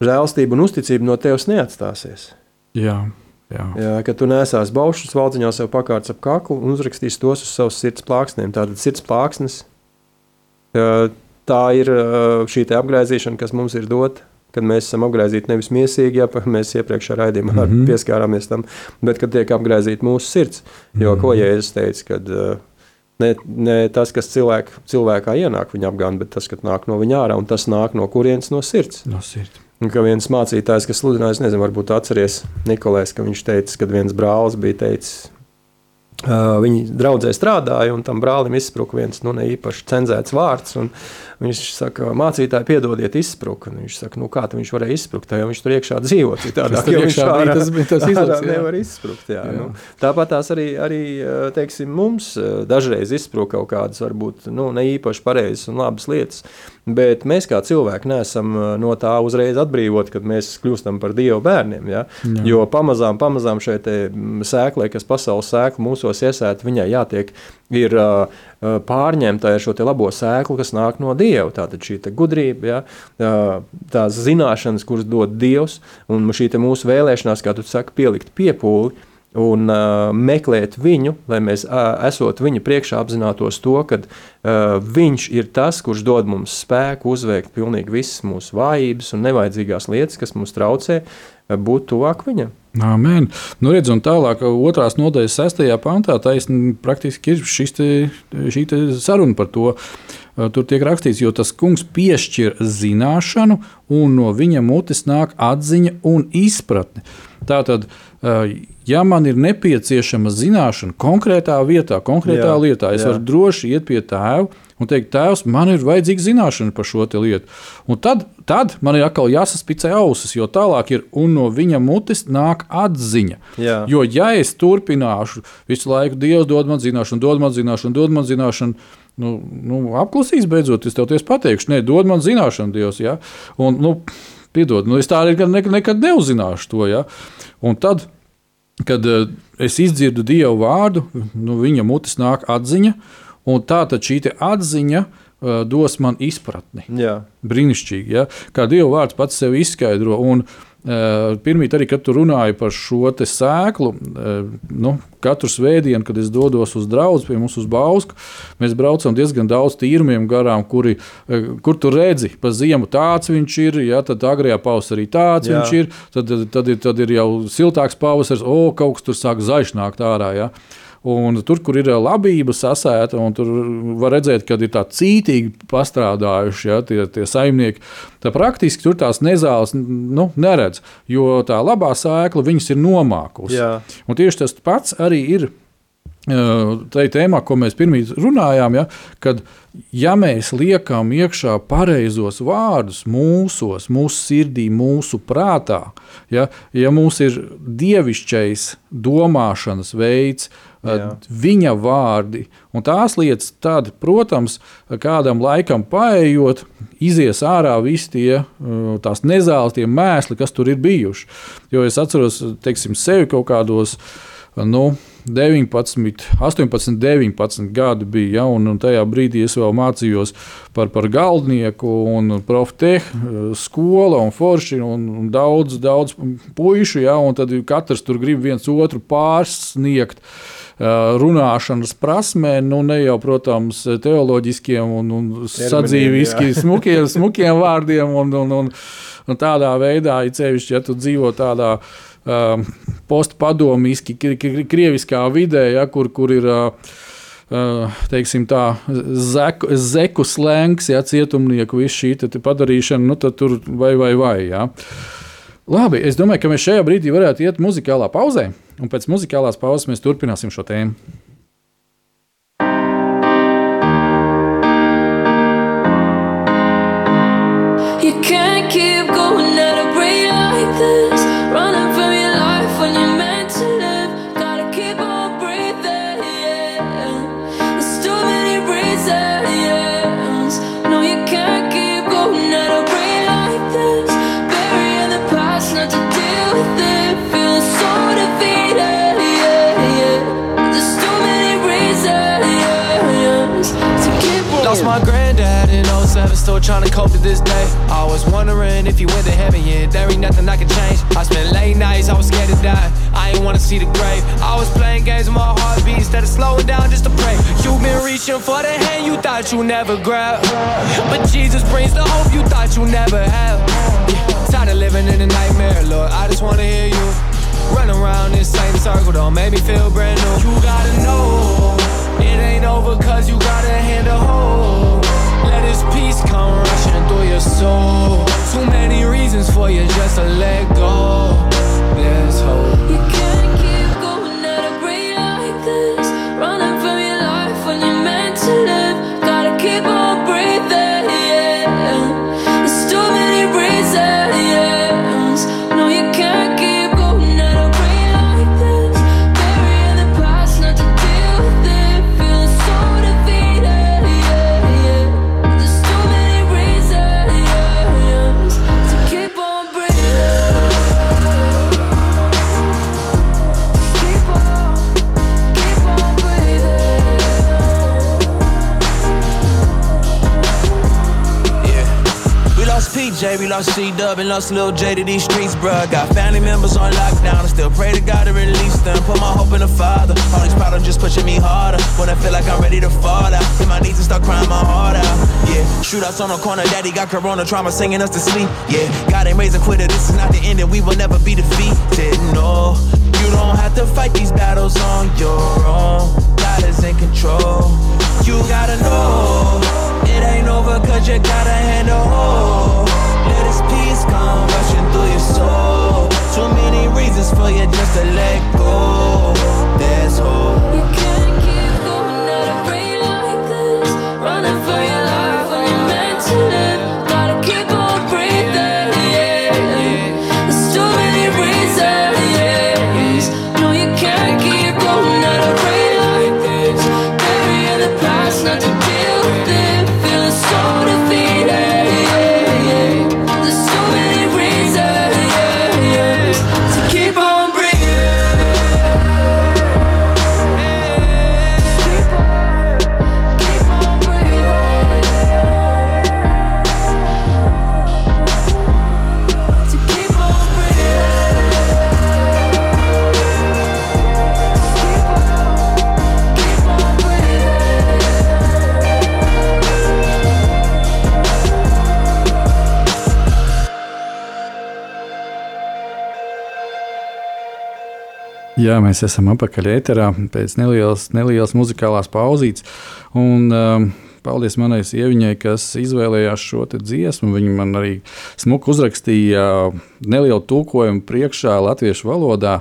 žēlstību un uzticību no tevis neatstāsies. Jā. Jā. Jā, ka tu nesās baušus valdziņā sev pakārts ap kaklu un uzrakstīsi tos uz savas sirds plāksnēm. Tātad sirds plāksnes Tā ir šī apgaizīšana, kas mums ir dota. Kad mēs esam apgaizīti nevis miesīgi, ja mēs iepriekšējā raidījumā mm -hmm. [LAUGHS] pieskārāmies tam, bet kad tiek apgaizīta mūsu sirds. Jo, mm -hmm. ko Jēzus teica, kad Ne, ne tas, kas cilvēk, cilvēkā ienāk viņa apgāna, bet tas, kas nāk no viņa ārā, un tas nāk no kurienes no sirds. No sirds. Un ka viens mācītājs, kas sludināja, nezinu, varbūt atceries Nikolais, ka viņš teica, kad viens brālis bija teicis, Uh, viņi draudzē strādāja, un tam brālim izspruka viens nu, ne īpaši cenzēts vārds. Viņš saka, mācītāji, piedodiet, izspruka. Viņš saka, nu, kā viņš varēja izsprukt, jo viņš tur iekšā dzīvo citādi. Tas, viņš ārā, tas bija tas izlaists. Nevar izsprukt, jā. jā. Nu, tāpat tās arī, arī teiksim, mums dažreiz izspruka kaut kādas varbūt nu, ne īpaši pareizas un labas lietas. Bet mēs kā cilvēki neesam no tā uzreiz atbrīvoti, kad mēs kļūstam par Dieva bērniem. Ja? Jā. Jo pamazām, pamazām šai sēklai, kas pasaules sēkla mūsos iesēta, viņai jātiek ir uh, pārņemta ar šo labo sēklu, kas nāk no Dieva. Tātad šī gudrība, ja, uh, tās zināšanas, kuras dod Dievs, un šī mūsu vēlēšanās, kā tu saki, pielikt piepūli un uh, meklēt viņu, lai mēs, uh, esot viņa priekšā, apzinātos to, ka uh, viņš ir tas, kurš dod mums spēku uzveikt pilnīgi visas mūsu vājības un nevajadzīgās lietas, kas mums traucē uh, būt tuvāk viņam. Amen. Nu, redz, un tālāk, otrās nodaļas, sestajā pantā, taisn, praktiski ir te, šī te saruna par to. Tur tiek rakstīts, jo tas kungs piešķir zināšanu, un no viņa mutes nāk atziņa un izpratne. Tātad, ja man ir nepieciešama zināšana konkrētā vietā, konkrētā jā, lietā, es jā. varu droši iet pie tēva un teikt, Tēvs, man ir vajadzīga zināšana par šo lietu. Un tad, tad man ir atkal jāsaspicē ausis, jo tālāk ir un no viņa mutes nāk atziņa. Jā. Jo, ja es turpināšu visu laiku, Dievs dod man zināšanu, dod man zināšanu, dod man zināšanu. Nu, nu, apklusīs beidzot, es tev pateikšu, nē, dod man zināšanu, Dievs. Ja? Un, nu, piedod, nu, es tā arī nekad, nekad neuzzināšu to. Ja? Un tad, kad uh, es izdzirdu Dievu vārdu, nu, viņa mutes nāk atziņa, uh, Un tā tad šī atziņa uh, dos man izpratni. Jā. Brīnišķīgi, ja? kā Dieva vārds pats sev izskaidro. Un, Uh, Pirmīt, arī kad tu runāji par šo sēklu, uh, nu, katru svētdienu, kad es dodos uz draugu, pie mums uz Bausku, mēs braucam diezgan daudz tīrumiem garām, kuri, uh, kur tu redzi, pa ziemu tāds viņš ir, ja, tad agrējā pavasarī tāds Jā. viņš ir, tad, tad, ir, tad ir jau siltāks pavasaris, o, kaut kas tur sāk zaišnākt ārā. Ja. Un tur, kur ir labība sasēta, un tur var redzēt, ka ir tā cītīgi pastrādājuši ja, tie, tie saimnieki, tad praktiski tur tās nezāles nu, neredz, jo tā labā sēkla viņas ir nomākusi. Tieši tas pats arī ir. Tā ir tēmā, ko mēs pirmie runājām, ja, kad ja mēs liekam iekšā pareizos vārdus mūsos, mūsu sirdī, mūsu prātā, ja, ja mums ir dievišķais domāšanas veids, uh, Jā. viņa vārdi. Un tās lietas, tad, protams, kādam laikam paējot, izies ārā visi tie tās nezāles, tie mēsli, kas tur ir bijuši. Jo es atceros, teiksim, sevi kaut kādos. Nu, 19, 18, 19 gadi bija. Ja, un, un tajā brīdī es vēl mācījos par, par galdnieku, un profitehu skola un forši, un, un daudz, daudz puišu. Ja, un tad katrs tur grib viens otru pārsniegt. Uh, runāšanas prasmē, nu ne jau, protams, teoloģiskiem un, un sadzīviskiem, smukiem, smukiem vārdiem un, un, un, un tādā veidā, ja cevišķi, ja tu dzīvo tādā uh, postpadomiski, krieviskā vidē, ja, kur, kur ir. Uh, teiksim, tā, zeku, zeku slēngs, ja cietumnieku visu šī padarīšana, nu tad tur vai vai vai. Ja. Labi, es domāju, ka mēs šajā brīdī varētu iet muzikālā pauzē. Un pēc muzikālās pauzes mēs turpināsim šo tēmu. Still trying to cope to this day. I was wondering if he went to heaven, yeah, there ain't nothing I can change. I spent late nights, I was scared to die. I ain't wanna see the grave. I was playing games with my heartbeat instead of slowing down just to pray. You've been reaching for the hand you thought you never grab. But Jesus brings the hope you thought you never have. Yeah, tired of living in a nightmare, Lord. I just wanna hear you. Run around this same circle, don't make me feel brand new. You gotta know it ain't over, let his peace come rushing through your soul. Too many reasons for you just to let go. There's hope. We lost C Dub, and lost Lil J to these streets, bruh. Got family members on lockdown, I still pray to God to release them. Put my hope in the Father. All these problems just pushing me harder. When I feel like I'm ready to fall out, hit my knees and start crying my heart out. Yeah, shootouts on the corner, daddy got corona trauma singing us to sleep. Yeah, God ain't raising quitter, this is not the end, and we will never be defeated. No, you don't have to fight these battles on your own. God is in control. You gotta know it ain't over cause you gotta handle come rushing through your soul. Too many reasons for you just to let go Jā, mēs esam apakaļ ēterā pēc nelielas, nelielas muzikālās pauzītes. Un, um, paldies manai sieviņai, kas izvēlējās šo dziesmu. Viņa man arī smuki uzrakstīja nelielu tulkojumu priekšā latviešu valodā.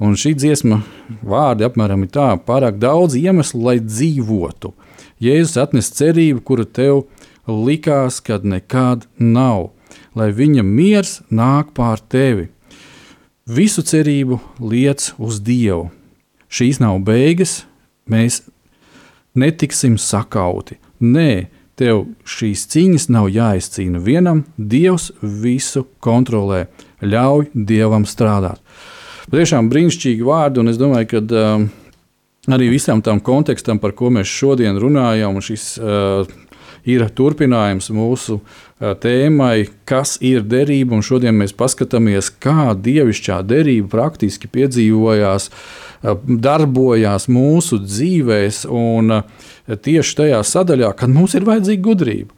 Un šī dziesma vārdi apmēram ir tā: pārāk daudz iemeslu, lai dzīvotu. Jēzus atnes cerību, kura tev likās, kad nekad nav, lai viņa miers nāk pār tevi. Visu cerību liec uz Dievu. Šīs nav beigas, mēs netiksim sakauti. Nē, tev šīs cīņas nav jāizcīna vienam, Dievs visu kontrolē. Ļauj Dievam strādāt. Tiešām brīnišķīgi vārdi, un es domāju, ka um, arī visam tam kontekstam, par ko mēs šodien runājam, un šis uh, ir turpinājums mūsu uh, tēmai, kas ir derība. Šodien mēs paskatāmies, kā dievišķā derība praktiski piedzīvojās, uh, darbojās mūsu dzīvēs, un uh, tieši tajā sadaļā, kad mums ir vajadzīga gudrība.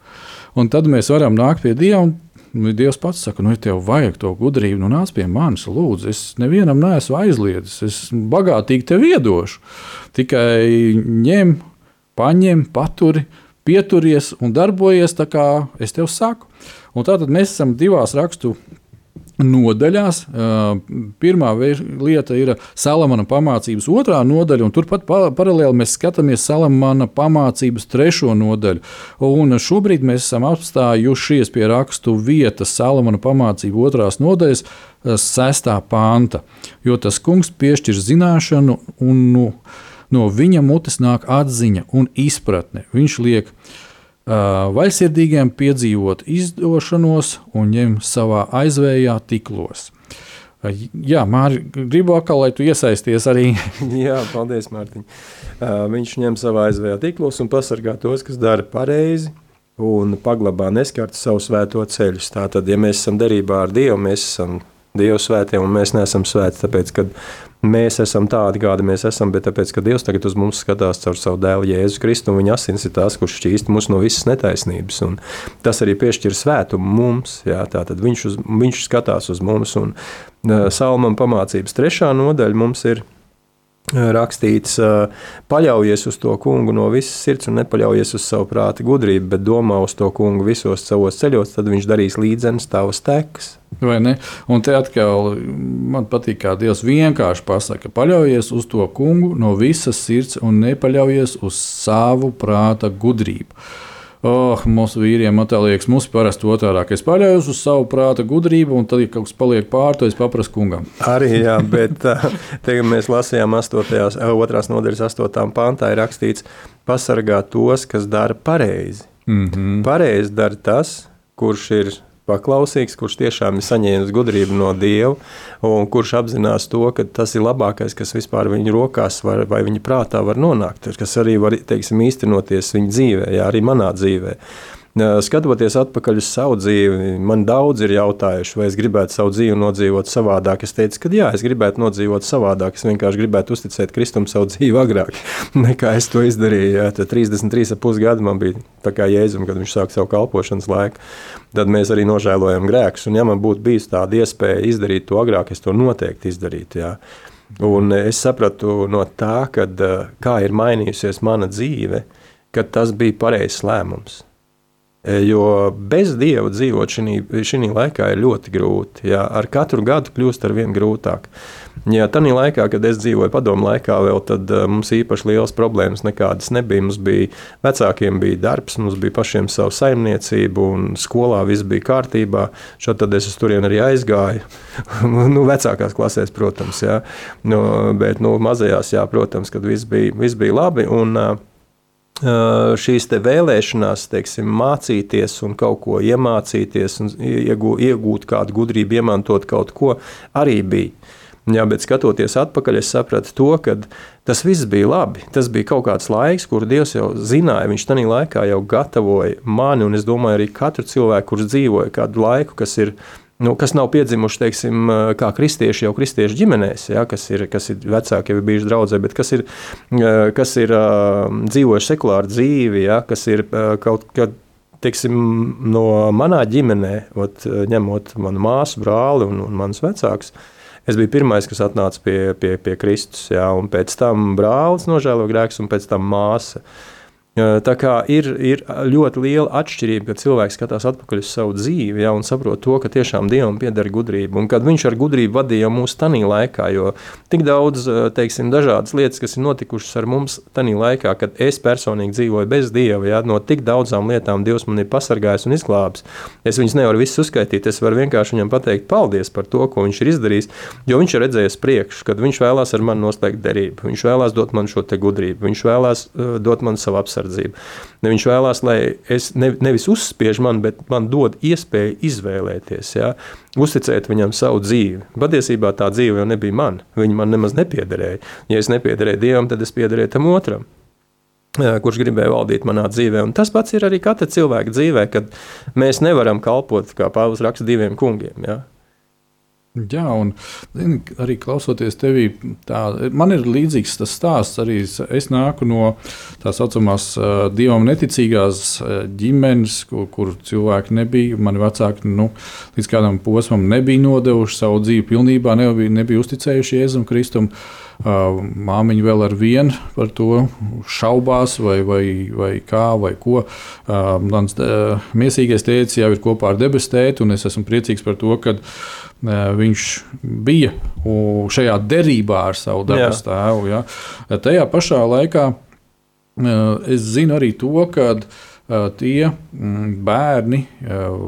Un tad mēs varam nākt pie Dieva. un Dievs pats saka, nu, ja tev vajag to gudrību, nu nāc pie manis, lūdzu. Es nevienam neesmu aizliedzis, es bagātīgi tev iedošu. Tikai ņem, paņem, paturi, pieturies un darbojies tā, kā es tev saku. Un tātad mēs esam divās rakstu nodaļās. Pirmā lieta ir Salamana pamācības otrā nodaļa, un turpat pa paralēli mēs skatāmies Salamana pamācības trešo nodaļu. Un šobrīd mēs esam apstājušies pie rakstu vietas Salamana pamācību otrās nodaļas, sestā panta. Jo tas kungs piešķir zināšanu, un nu, no viņa mutes nāk atziņa un izpratne. Viņš liek uh, vaļsirdīgiem piedzīvot izdošanos un ņem savā aizvējā tiklos. Uh, jā, Mārķis, gribu atkal, lai tu iesaisties arī. [LAUGHS] Jā, paldies, Mārtiņ. Uh, viņš ņem savā aizvējā tīklos un pasargā tos, kas dara pareizi un paglabā neskartu savu svēto ceļu. Tātad, ja mēs esam derībā ar Dievu, mēs esam Dieva svētie un mēs neesam svēti, tāpēc, ka mēs esam tādi, kādi mēs esam, bet tāpēc, ka Dievs tagad uz mums skatās caur savu dēlu Jēzu Kristu, un viņa asins ir tās, kurš šķīst mūs no visas netaisnības, un tas arī piešķir svētumu mums, jā, tātad viņš, uz, viņš skatās uz mums, un uh, Salmam pamācības trešā nodaļa mums ir rakstīts, paļaujies uz to kungu no visas sirds un nepaļaujies uz savu prāta gudrību, bet domā uz to kungu visos savos ceļos, tad viņš darīs līdzenas tavas tekas. Vai ne? Un te atkal man patīk, kā Dievs vienkārši pasakā, paļaujies uz to kungu no visas sirds un nepaļaujies uz savu prāta gudrību. Oh, mūsu vīriem liekas, mums parasti otrādi. Es paļaujos uz savu prāta gudrību, un tad, ja kaut kas paliek pāri, tad es paprasu kungam. Arī, jā, bet [LAUGHS] ā, tagad mēs lasījām 8. otrās nodaļas 8. pantā ir rakstīts, pasargā tos, kas dara pareizi. Mm -hmm. Pareizi dara tas, kurš ir paklausīgs, kurš tiešām ir saņēmis gudrību no Dieva, un kurš apzinās to, ka tas ir labākais, kas vispār viņa rokās var, vai viņa prātā var nonākt, kas arī var teiksim, īstenoties viņa dzīvē, jā, arī manā dzīvē. Skatoties atpakaļ uz savu dzīvi, man daudz ir jautājuši, vai es gribētu savu dzīvi nodzīvot savādāk. Es teicu, ka jā, es gribētu nodzīvot savādāk. Es vienkārši gribētu uzticēt Kristum savu dzīvi agrāk, [LAUGHS] nekā es to izdarīju. Jā. Tad 33,5 gadi man bija tā kā jēzum, kad viņš sāka savu kalpošanas laiku. Tad mēs arī nožēlojam grēkus. Un, ja man būtu bijusi tāda iespēja izdarīt to agrāk, es to noteikti izdarītu. Jā. Un es sapratu no tā, kad, kā ir mainījusies mana dzīve, ka tas bija pareizs lēmums. E, Jo bez dieva dzīvot šī laikā ir ļoti grūti. Jā, ar katru gadu kļūst ar vien grūtāk. Jā, tā laikā, kad es dzīvoju padomu laikā, vēl, tad uh, mums īpaši liels problēmas nekādas nebija. Mums bija vecākiem bija darbs, mums bija pašiem savu saimniecību, un skolā viss bija kārtībā. Šādi tad es uz turieni arī aizgāju. [LAUGHS] nu, vecākās klasēs, protams, jā. Nu, bet nu, mazajās, jā, protams, kad viss bija, viss bija labi. Un, Uh, šīs vēlēšanās, teiksim, mācīties un kaut ko iemācīties, un iegūt, iegūt kādu gudrību, izmantot kaut ko, arī bija. Jā, bet skatoties atpakaļ, es sapratu to, ka tas viss bija labi. Tas bija kaut kāds laiks, kur Dievs jau zināja. Viņš tajā laikā jau gatavoja mani, un es domāju, arī katru cilvēku, kurš dzīvoja kādu laiku, kas ir nu, kas nav piedzimuši teiksim, kā kristieši, jau kristiešu ģimenēs, ja, kas, ir, kas ir vecāki, jau ir bijuši draugi, bet kas ir, kas ir dzīvojuši sekulāru dzīvi, ja, kas ir kaut kādā. Teiksim, no manā ģimenē, ot, ņemot manu māsu, brāli un, un manus vecākus, es biju pirmais, kas atnāca pie, pie, pie Kristus. Jā, pēc tam brālis nožēlo grēkus, un pēc tam māsa. Uh, Tā kā ir, ir ļoti liela atšķirība, kad cilvēks skatās atpakaļ uz savu dzīvi ja, un saprot to, ka tiešām Dievam pieder gudrība. Un kad viņš ar gudrību vadīja mūsu tajā laikā, jo tik daudz teiksim, dažādas lietas, kas ir notikušas ar mums tajā laikā, kad es personīgi dzīvoju bez Dieva, ja, no tik daudzām lietām Dievs man ir pasargājis un izglābis. Es viņus nevaru visus uzskaitīt, es varu vienkārši viņam pateikt paldies par to, ko viņš ir izdarījis, jo viņš ir redzējis priekšu, kad viņš vēlās ar mani noslēgt derību, viņš vēlās dot man šo gudrību, viņš vēlās dot man savu apsardzību aizsardzību. Ne viņš vēlās, lai es ne, nevis uzspiež man, bet man dod iespēju izvēlēties, ja, uzticēt viņam savu dzīvi. Patiesībā tā dzīve jau nebija man. Viņa man nemaz nepiederēja. Ja es nepiederēju Dievam, tad es piederēju tam otram kurš gribēja valdīt manā dzīvē. Un tas pats ir arī katra cilvēka dzīvē, kad mēs nevaram kalpot, kā Pāvils raksta, diviem kungiem. Ja? Jā, un zini, arī klausoties tevī, tā, man ir līdzīgs tas stāsts. Arī es, nāku no tā saucamās uh, dievam neticīgās uh, ģimenes, kur, kur cilvēki nebija. Mani vecāki nu, līdz kādam posmam nebija nodevuši savu dzīvi pilnībā, nebija, nebija uzticējuši Jēzum Kristum. Uh, māmiņa vēl ar vienu par to šaubās, vai, vai, vai kā, vai ko. Uh, mans uh, miesīgais tēvs jau ir kopā ar debesu tēti, un es esmu priecīgs par to, ka viņš bija šajā derībā ar savu dabas tēvu. Ja. Tajā pašā laikā es zinu arī to, ka tie bērni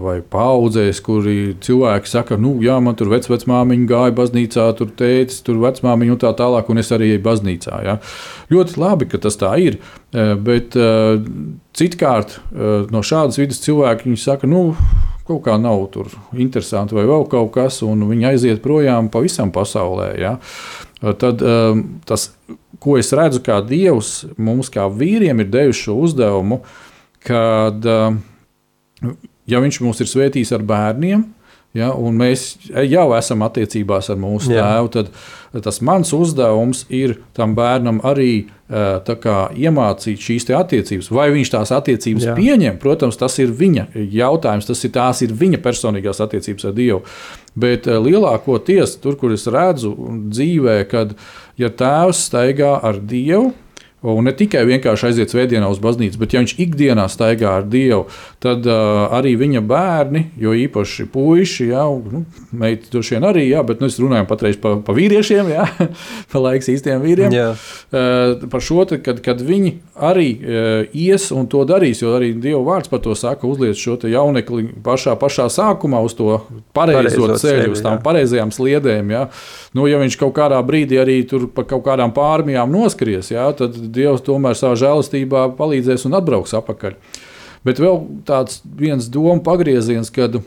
vai paudzēs, kuri cilvēki saka, nu, jā, man tur vecmāmiņa gāja baznīcā, tur teica, tur vecmāmiņa un tā tālāk, un es arī eju baznīcā. Ja. Ļoti labi, ka tas tā ir, bet citkārt no šādas vidas cilvēki saka, nu, kaut kā nav tur interesanti vai vēl kaut kas, un viņi aiziet projām pavisam pasaulē. Ja? Tad um, tas, ko es redzu, kā Dievs mums, kā vīriem, ir devis šo uzdevumu, kad, um, ja Viņš mūs ir svētījis ar bērniem, Ja, un mēs jau esam attiecībās ar mūsu Jā. tēvu. Tad tas mans uzdevums ir tam bērnam arī kā, iemācīt šīs attiecības. Vai viņš tās attiecības Jā. Pieņem, protams, tas ir viņa jautājums. Tas ir, tās ir viņa personīgās attiecības ar Dievu. Bet lielākoties tur, kur es redzu dzīvē, kad ja tēvs staigā ar Dievu, Un ne tikai vienkārši aiziet svētdienā uz baznīcu, bet ja viņš ikdienā staigā ar Dievu, tad uh, arī viņa bērni, jo īpaši puiši, ja, nu, meitene droši vien arī, jā, bet nu, es runāju patreiz par pa vīriešiem, ja, [LAUGHS] pa laiks īstiem vīriem. Jā. Uh, par šo, te, kad, kad viņi arī uh, ies un to darīs, jo arī Dieva vārds par to saka, uzliec šo jaunekli pašā, pašā sākumā uz to pareizo, ceļu, uz tām jā. pareizajām sliedēm. Ja? Nu, ja viņš kaut kādā brīdī arī tur pa kaut kādām pārmijām noskries, ja? tad Dievs tomēr savā žēlastībā palīdzēs un atbrauks atpakaļ. Bet vēl tāds viens domu pagrieziens, kad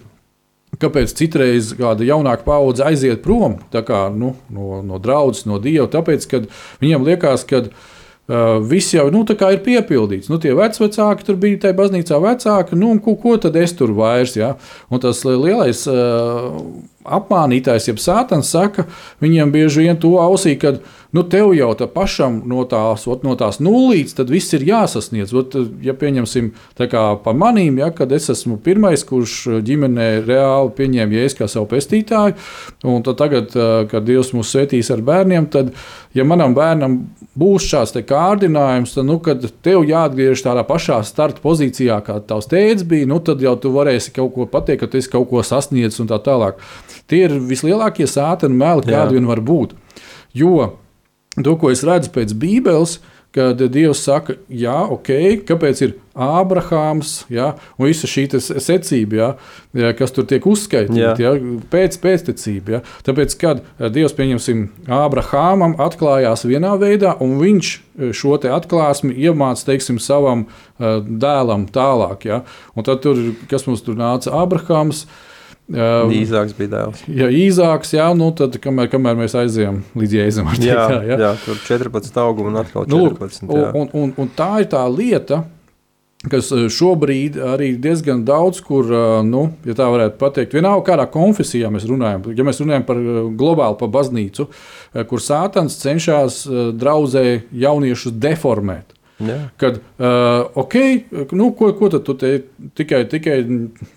Kāpēc citreiz kāda jaunāka paudze aiziet prom kā, nu, no, no draudzes, no dieva? Tāpēc, ka viņiem liekas, ka uh, viss jau nu, ir piepildīts. Nu, tie vecāki tur bija tajā baznīcā vecāki, nu, ko, ko tad es tur vairs? Ja? Un tas lielais uh, apmānītājs, jeb sātans, saka viņiem bieži vien to ausī, ka nu, tev jau tā pašam no tās, ot, no tās nulītes, tad viss ir jāsasniedz. Ot, ja pieņemsim tā kā pa manīm, ja, kad es esmu pirmais, kurš ģimenē reāli pieņēma jēzu kā savu pestītāju, un tagad, kad Dievs mūs svētīs ar bērniem, tad, ja manam bērnam būs šāds kārdinājums, tad, nu, kad tev jāatgriežas tādā pašā starta pozīcijā, kā tavs tēvs bija, nu, tad jau tu varēsi kaut ko pateikt, ka tu esi kaut ko sasniedzis un tā tālāk. Tie ir vislielākie sāteni meli, kādi vien var būt. Jo to, ko es redzu pēc Bībeles, kad Dievs saka, jā, ok, kāpēc ir Ābrahāms ja, un visa šī secība, ja, kas tur tiek uzskaitīta, ja, pēc pēctecība. Ja. Tāpēc, kad eh, Dievs, pieņemsim, Ābrahāmam atklājās vienā veidā, un viņš eh, šo atklāsmi iemāca, teiksim, savam uh, dēlam tālāk. Ja. Un tad, tur, kas mums tur nāca, Ābrahāms. Uh, Īzāks bija dēls. Ja īsāks, jā, nu tad kamēr, kamēr mēs aizējām līdz jēzum, var [LAUGHS] teikt Jā, tā, jā. jā, tur 14 auguma un atkal Nu, lūk, 14. un, jā. un, un, un tā ir tā lieta, kas eh, šobrīd arī diezgan daudz, kur, eh, nu, ja tā varētu pateikt, vienalga kādā konfesijā mēs runājam, ja mēs runājam par eh, globālu, par baznīcu, kur sātans cenšas draudzē jauniešus deformēt. Jā. Kad, uh, ok, nu, ko, ko tad tu te, tikai, tikai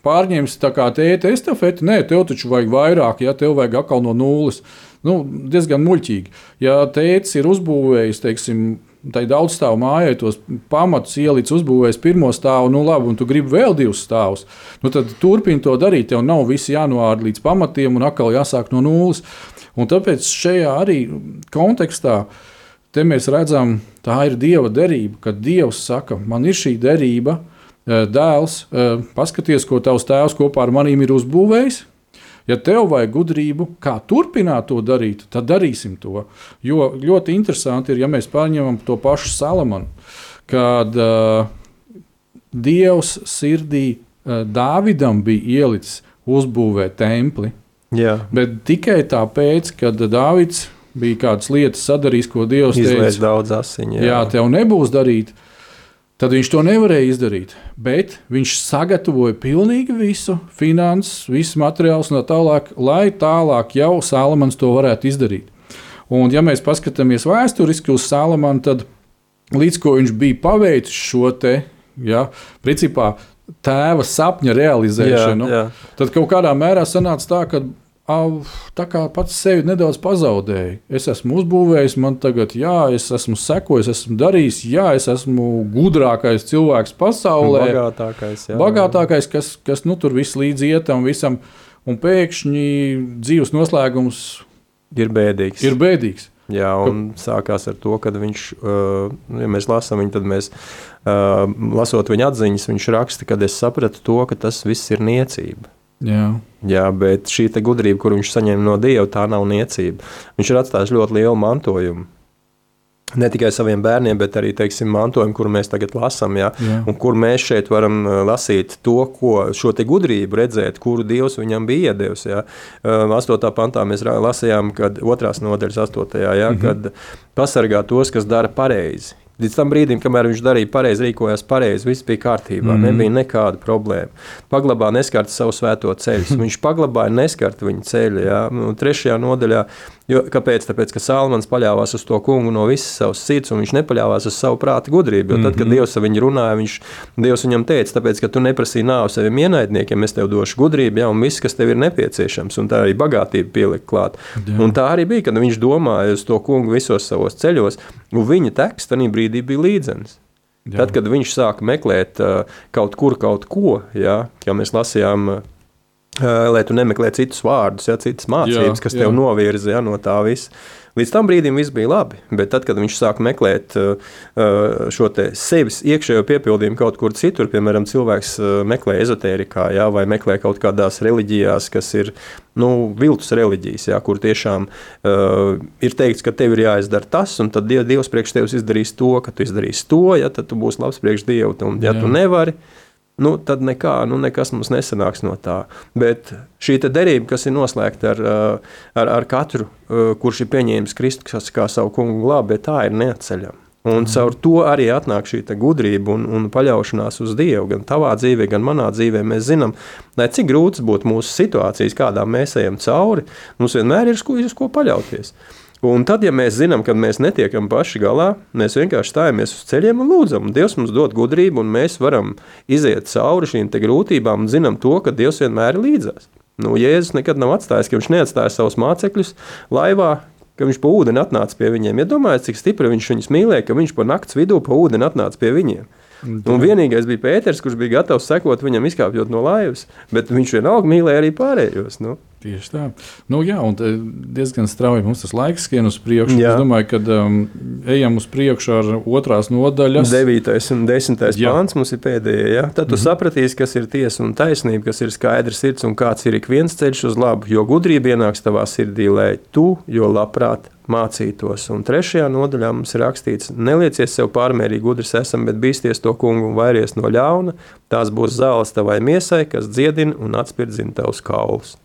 pārņemsi tā kā tēta estafeti? Nē, tev taču vajag vairāk, ja tev vajag atkal no nulles. Nu, diezgan muļķīgi. Ja tēvs ir uzbūvējis, teiksim, tai daudz stāvu mājai, tos pamatus ielicis, uzbūvējis pirmo stāvu, nu labi, un tu gribi vēl divus stāvus, nu tad turpini to darīt. Tev nav viss jānoāda līdz pamatiem un atkal jāsāk no nulles. Un tāpēc šajā arī kontekstā te mēs redzam, tā ir Dieva derība, kad Dievs saka, man ir šī derība, eh, dēls, eh, paskaties, ko tavs tēvs kopā ar maniem ir uzbūvējis. Ja tev vajag gudrību, kā turpināt to darīt, tad darīsim to. Jo ļoti interesanti ir, ja mēs paņemam to pašu Salamanu, kad uh, Dievs sirdī uh, Dāvidam bija ielicis uzbūvēt templi. Jā. Bet tikai tāpēc, ka Dārvids bija kādas lietas sadarījis, ko Dievs Izlaiž daudz asiņu. jā, tev nebūs darīt, tad viņš to nevarēja izdarīt. Bet viņš sagatavoja pilnīgi visu, finanses, visus materiālus un tā tālāk, lai tālāk jau Salamans to varētu izdarīt. Un, ja mēs paskatāmies vēsturiski uz Salamanu, tad līdz ko viņš bija paveicis šo te, ja, principā, tēva sapņa realizēšanu, Jā, jā. tad kaut kādā mērā sanāca tā, ka tā kā pats sevi nedaudz pazaudēju. Es esmu uzbūvējis, man tagad, jā, es esmu sekojis, esmu darījis, jā, es esmu gudrākais cilvēks pasaulē, Bagātākais. Jā. bagātākais, kas, kas nu, tur viss līdz ietam visam, un pēkšņi dzīves noslēgums Ir bēdīgs. ir bēdīgs. Jā, un sākās ar to, ka viņš, uh, ja mēs lasām viņu, tad mēs, uh, lasot viņa atziņas, viņš raksta, ka es sapratu to, ka tas viss ir niecība. Jā. Jā, bet šī gudrība, kur viņš saņem no Dieva, tā nav niecība. Viņš ir atstājis ļoti lielu mantojumu. Ne tikai saviem bērniem, bet arī teiksim, mantojumu, kuru mēs tagad lasām. Ja? Kur mēs šeit varam uh, lasīt to, ko, šo te gudrību, redzēt, kuru Dievs viņam bija iedevis. Ja? Uh, 8. pantā mēs lasījām, kad otrās nodaļas 8. Ja? Mm -hmm. kad pasargā tos, kas dara pareizi. Līdz tam brīdim, kamēr viņš darīja pareizi, rīkojās pareizi, viss bija kārtībā, mm. nebija nekāda problēma. Paglabā neskarta savu svēto ceļu. [LAUGHS] Viņš paglabāja neskarta viņa ceļu. Ja? Nu, trešajā nodaļā Jo, kāpēc? Tāpēc, ka Salmans paļāvās uz to kungu no visas savas sirds, un viņš nepaļāvās uz savu prāta gudrību. Jo tad, kad Mhm. Dievs ar viņu runāja, viņš, Dievs viņam teica, tāpēc, ka tu neprasīji nāvi saviem ienaidniekiem, es tev došu gudrību, ja, un viss, kas tev ir nepieciešams, un tā arī bagātība pielikt klāt. Jā. Un tā arī bija, kad viņš domāja uz to kungu visos savos ceļos, un viņa teksts tajā brīdī bija līdzenis. Jā. Tad, kad viņš sāka meklēt uh, kaut kur kaut ko, ja, kā mēs lasījām, uh, lai tu nemeklē citus vārdus, ja, citas mācības, Jā, kas jā. tev novirza ja, no tā visa. Līdz tam brīdim viss bija labi, bet tad, kad viņš sāka meklēt uh, uh, šo te sevis iekšējo piepildījumu kaut kur citur, piemēram, cilvēks uh, meklē ezotērijā, ja, vai meklē kaut kādās reliģijās, kas ir nu, viltus reliģijas, ja, kur tiešām uh, ir teikts, ka tev ir jāizdara tas, un tad Diev- Dievs priekš tevis izdarīs to, ka tu izdarīsi to, ja, tad tu būsi labs priekš Dievu, un ja Jā. tu nevari, nu, tad nekā, nu, nekas mums nesanāks no tā. Bet šī derība, kas ir noslēgta ar, uh, ar, ar katru, uh, kurš ir pieņēmis Kristus kā savu kungu glābi, tā ir neatceļama. Un caur to arī atnāk šī gudrība un, un paļaušanās uz Dievu. Gan tavā dzīvē, gan manā dzīvē mēs zinām, lai cik grūtas būtu mūsu situācijas, kādām mēs ejam cauri, mums vienmēr ir uz ko, paļauties. Un tad, ja mēs zinām, ka mēs netiekam paši galā, mēs vienkārši stājamies uz ceļiem un lūdzam. Dievs mums dod gudrību, un mēs varam iziet cauri šīm grūtībām un zinām to, ka Dievs vienmēr ir līdzās. Nu, Jēzus nekad nav atstājis, ka viņš neatstāja savus mācekļus laivā, ka viņš pa ūdeni atnāca pie viņiem. Iedomājieties, cik stipri viņš viņus mīlēja, ka viņš pa naktas vidū pa ūdeni atnāca pie viņiem. Un vienīgais bija Pēters, kurš bija gatavs sekot viņam, izkāpjot no laivas, bet viņš vienalga mīlēja arī pārējos. Nu. Tieši tā. Nu, jā, un te diezgan strauji mums tas laiks skrien uz priekšu. Jā. Es domāju, ka um, ejam uz priekšu ar otrās nodaļas. 9. un 10. Jā. pāns mums ir pēdējie. Ja? Tad tu mm -hmm. sapratīsi, kas ir tiesa un taisnība, kas ir skaidrs sirds un kāds ir ik viens ceļš uz labu. Jo gudrība ienāks tavā sirdī, lai tu, jo labprāt, mācītos. Un trešajā nodaļā mums ir rakstīts, nelieciet sev pārmērīgi gudrs esam, bet bīsties to kungu un vairies no ļauna. Tās būs zāles tavai miesai, kas dziedina un atspirdzina tavus kaulus.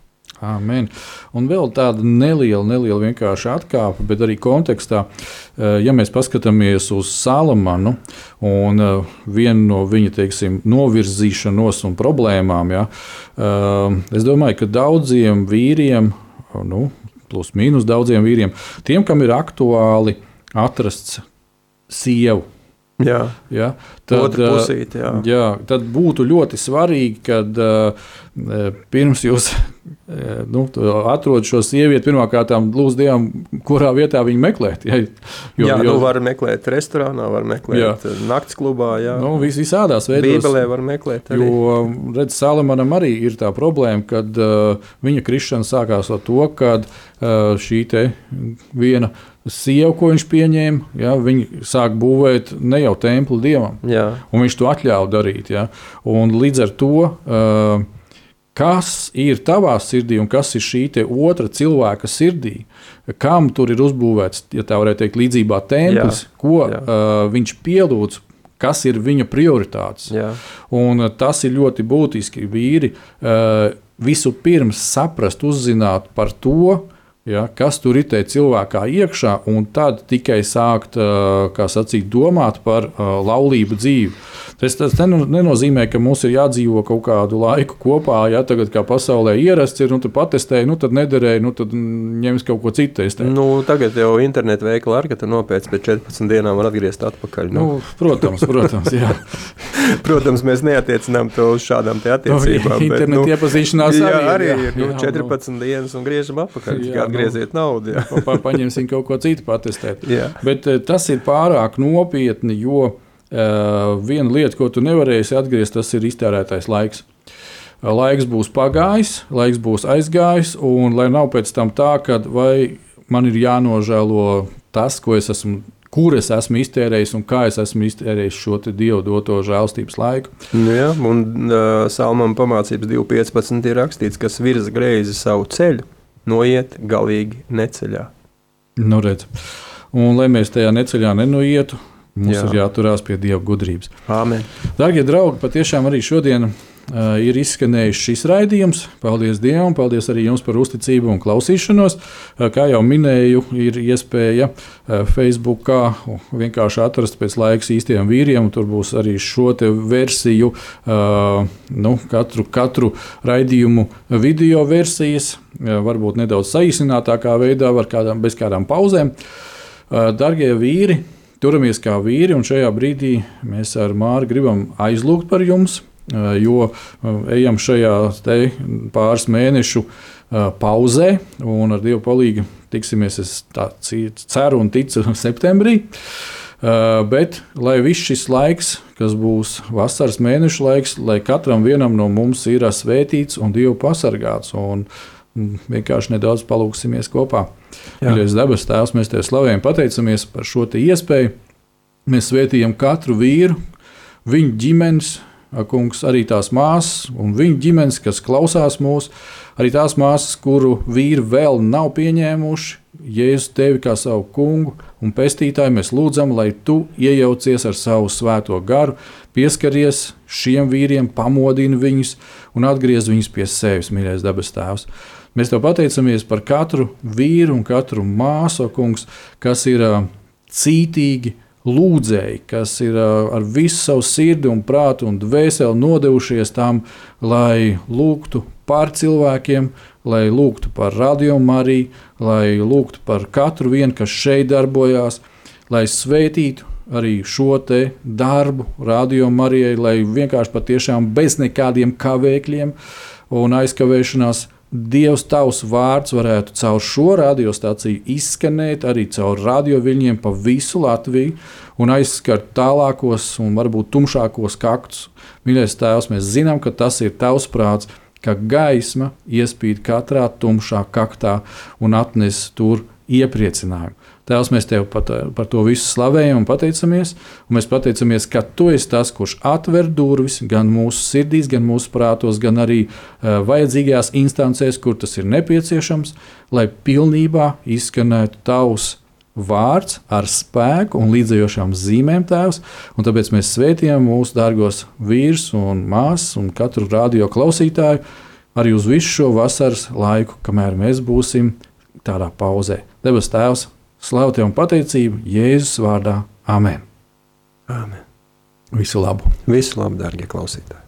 Amen. Un vēl tāda neliela, neliela vienkārši atkāpe, bet arī kontekstā, eh, ja mēs paskatāmies uz Salamanu un eh, vienu no viņa teiksim, novirzīšanos un problēmām, ja, eh, es domāju, ka daudziem vīriem, nu, plus mīnus daudziem vīriem, tiem, kam ir aktuāli atrasts sievu. Jā, Ja, Otra eh, pusīte, jā. jā, tad būtu ļoti svarīgi, kad pirms jūs nu, atrodat šo sievieti, pirmkārt, lūdzu Dievam, kurā vietā viņu meklēt. Ja, jo, jā nu var meklēt restorānā, var meklēt Jā. jā. naktas klubā, jā. nu, vis, visādās veidos. Bībelē var meklēt arī. Jo, redz, Salamanam arī ir tā problēma, ka uh, viņa krišana sākās ar to, ka uh, šī viena sieva, ko viņš pieņēma, ja, viņa sāk būvēt ne jau templi dievam, Jā. un viņš to atļāva darīt. Ja. Un līdz ar to, uh, kas ir tavā sirdī un kas ir šī otra cilvēka sirdī, kam tur ir uzbūvēts, ja tā varētu teikt, līdzībā templis, Jā. ko Jā. uh, viņš pielūdz. Kas ir viņa prioritātes? Uh, tas ir ļoti būtiski. Vīri uh, vispirms saprast, uzzināt par to, ja, kas tur tajā cilvēkā iekšā, un tad tikai sākt sacīt, domāt par laulību dzīvi. Tas, tas neno- nenozīmē, ka mums ir jādzīvo kaut kādu laiku kopā. Ja tagad kā pasaulē ierasts ir, nu, tad patestēji, nu, tad nederēja, nu, tad ņems kaut ko citu. testēt. Nu, tagad jau internetu veikala ar, ka tu nopēc pēc 14 dienām var atgriezt atpakaļ. Nu. Nu, protams, protams, jā. [LAUGHS] Protams, mēs neatiecinām to uz šādām te attiecībām. bet, Internetu iepazīšanās jā, arī ir, jā. nu, Jā, nu. 14 dienas un griežam atpakaļ. Jā, atgrieziet naudu. Jā. Pa- pa- Paņemsim kaut ko citu, patestēt. [LAUGHS] Jā. Bet eh, tas ir pārāk nopietni, jo viena lieta, ko tu nevarēsi atgriezt, tas ir iztērētais laiks. Uh, Laiks būs pagājis, laiks būs aizgājis, un lai nav pēc tam tā, ka vai man ir jānožēlo tas, ko es esmu. Kur es esmu iztērējis un kā es esmu iztērējis šo dievu doto žēlstības laiku. Nu, jā, un uh, Salmam pamācības 2.15 ir rakstīts, kas virza greizi savu ceļu, noiet galīgi neceļā. Nu, redz. un lai mēs tajā neceļā nenoietu, mums Jā. Ir jāturās pie dieva gudrības. Āmen. Darbie draugi, patiešām arī šodien uh, ir izskanējis šis raidījums. Paldies Dievam, paldies arī jums par uzticību un klausīšanos. Uh, kā jau minēju, ir iespēja uh, Facebookā vienkārši atrast pēc laiks īstiem vīriem. Tur būs arī šo versiju, uh, nu, katru, katru raidījumu video versijas, uh, varbūt nedaudz saīsinātākā veidā, kādām, bez kādām pauzēm. Uh, Darbie vīri! Turamies kā vīri, un šajā brīdī mēs ar Māru gribam aizlūgt par jums, jo ejam šajā pāris mēnešu pauzē, un ar Dievu palīdzību tiksimies, es ceru un ticu, [LAUGHS] septembrī. Bet, lai viss šis laiks, kas būs vasaras mēnešu laiks, lai katram no mums ir svētīts un Dievu pasargāts, un vienkārši nedaudz palūksimies kopā. Mīļais debes Tēvs, mēs Tev slavējam, pateicamies par šo iespēju. Mēs svētījam katru vīru, viņu ģimenes, kungs, arī tās māsas un viņu ģimenes, kas klausās mūsu, arī tās māsas, kuru vīri vēl nav pieņēmuši. Jēzu tevi kā savu kungu un pestītāju mēs lūdzam, lai tu iejaucies ar savu svēto garu, pieskaries šiem vīriem, pamodini viņus un atgriez viņus pie sevis, mīļais dabas tēvs. Mēs te pateicamies par katru vīru un katru māsu, kungs, kas ir cītīgi, lūdzēji, kas ir ar visu savu sirdi un prātu un dvēseli nodevušies tam, lai lūgtu par cilvēkiem, lai lūgtu par radiomu arī, lai lūgtu par katru vienu, kas šeit darbojās, lai sveitītu arī šo darbu, radiomu arī, lai vienkārši patiešām bez nekādiem kavēkļiem un aizkavēšanās Dievs, tavs vārds varētu caur šo radiostaciju izskanēt arī caur radioviļņiem pa visu Latviju un aizskart tālākos un varbūt tumšākos kaktus. Mīļais Tēvs, mēs zinām, ka tas ir tavs prāts, ka gaisma iespīd katrā tumšā kaktā un atnes tur iepriecinājumu. Tēvs, mēs tev par, par to visu slavējam un pateicamies. Un mēs pateicamies, ka tu esi tas, kurš atver durvis gan mūsu sirdīs, gan mūsu prātos, gan arī uh, vajadzīgajās instancēs, kur tas ir nepieciešams, lai pilnībā izskanētu tavs vārds ar spēku un līdzējošām zīmēm, Tēvs. Un tāpēc mēs svētījam mūsu dārgos vīrus un māsas un katru radio klausītāju arī uz visu šo vasaras laiku, kamēr mēs būsim tādā pauzē. Debes Tēvs! Slavu tev un pateicību Jēzus vārdā. Amen. Amen. Visu labu! Visu labu, darbie klausītāji!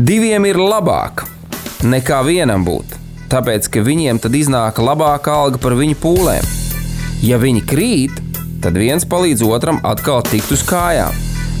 Diviem ir labāk nekā vienam būt, tāpēc ka viņiem tad iznāk labāka alga par viņu pūlēm. Ja viņi krīt, tad viens palīdz otram atkal tikt uz kājām.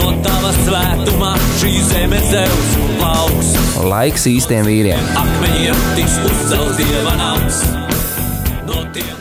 No tava svētumā šī zeme zeus plauks. Laiks īstiem vīriem. Akmeņiem tiks uzcelts dieva nams. No tiem,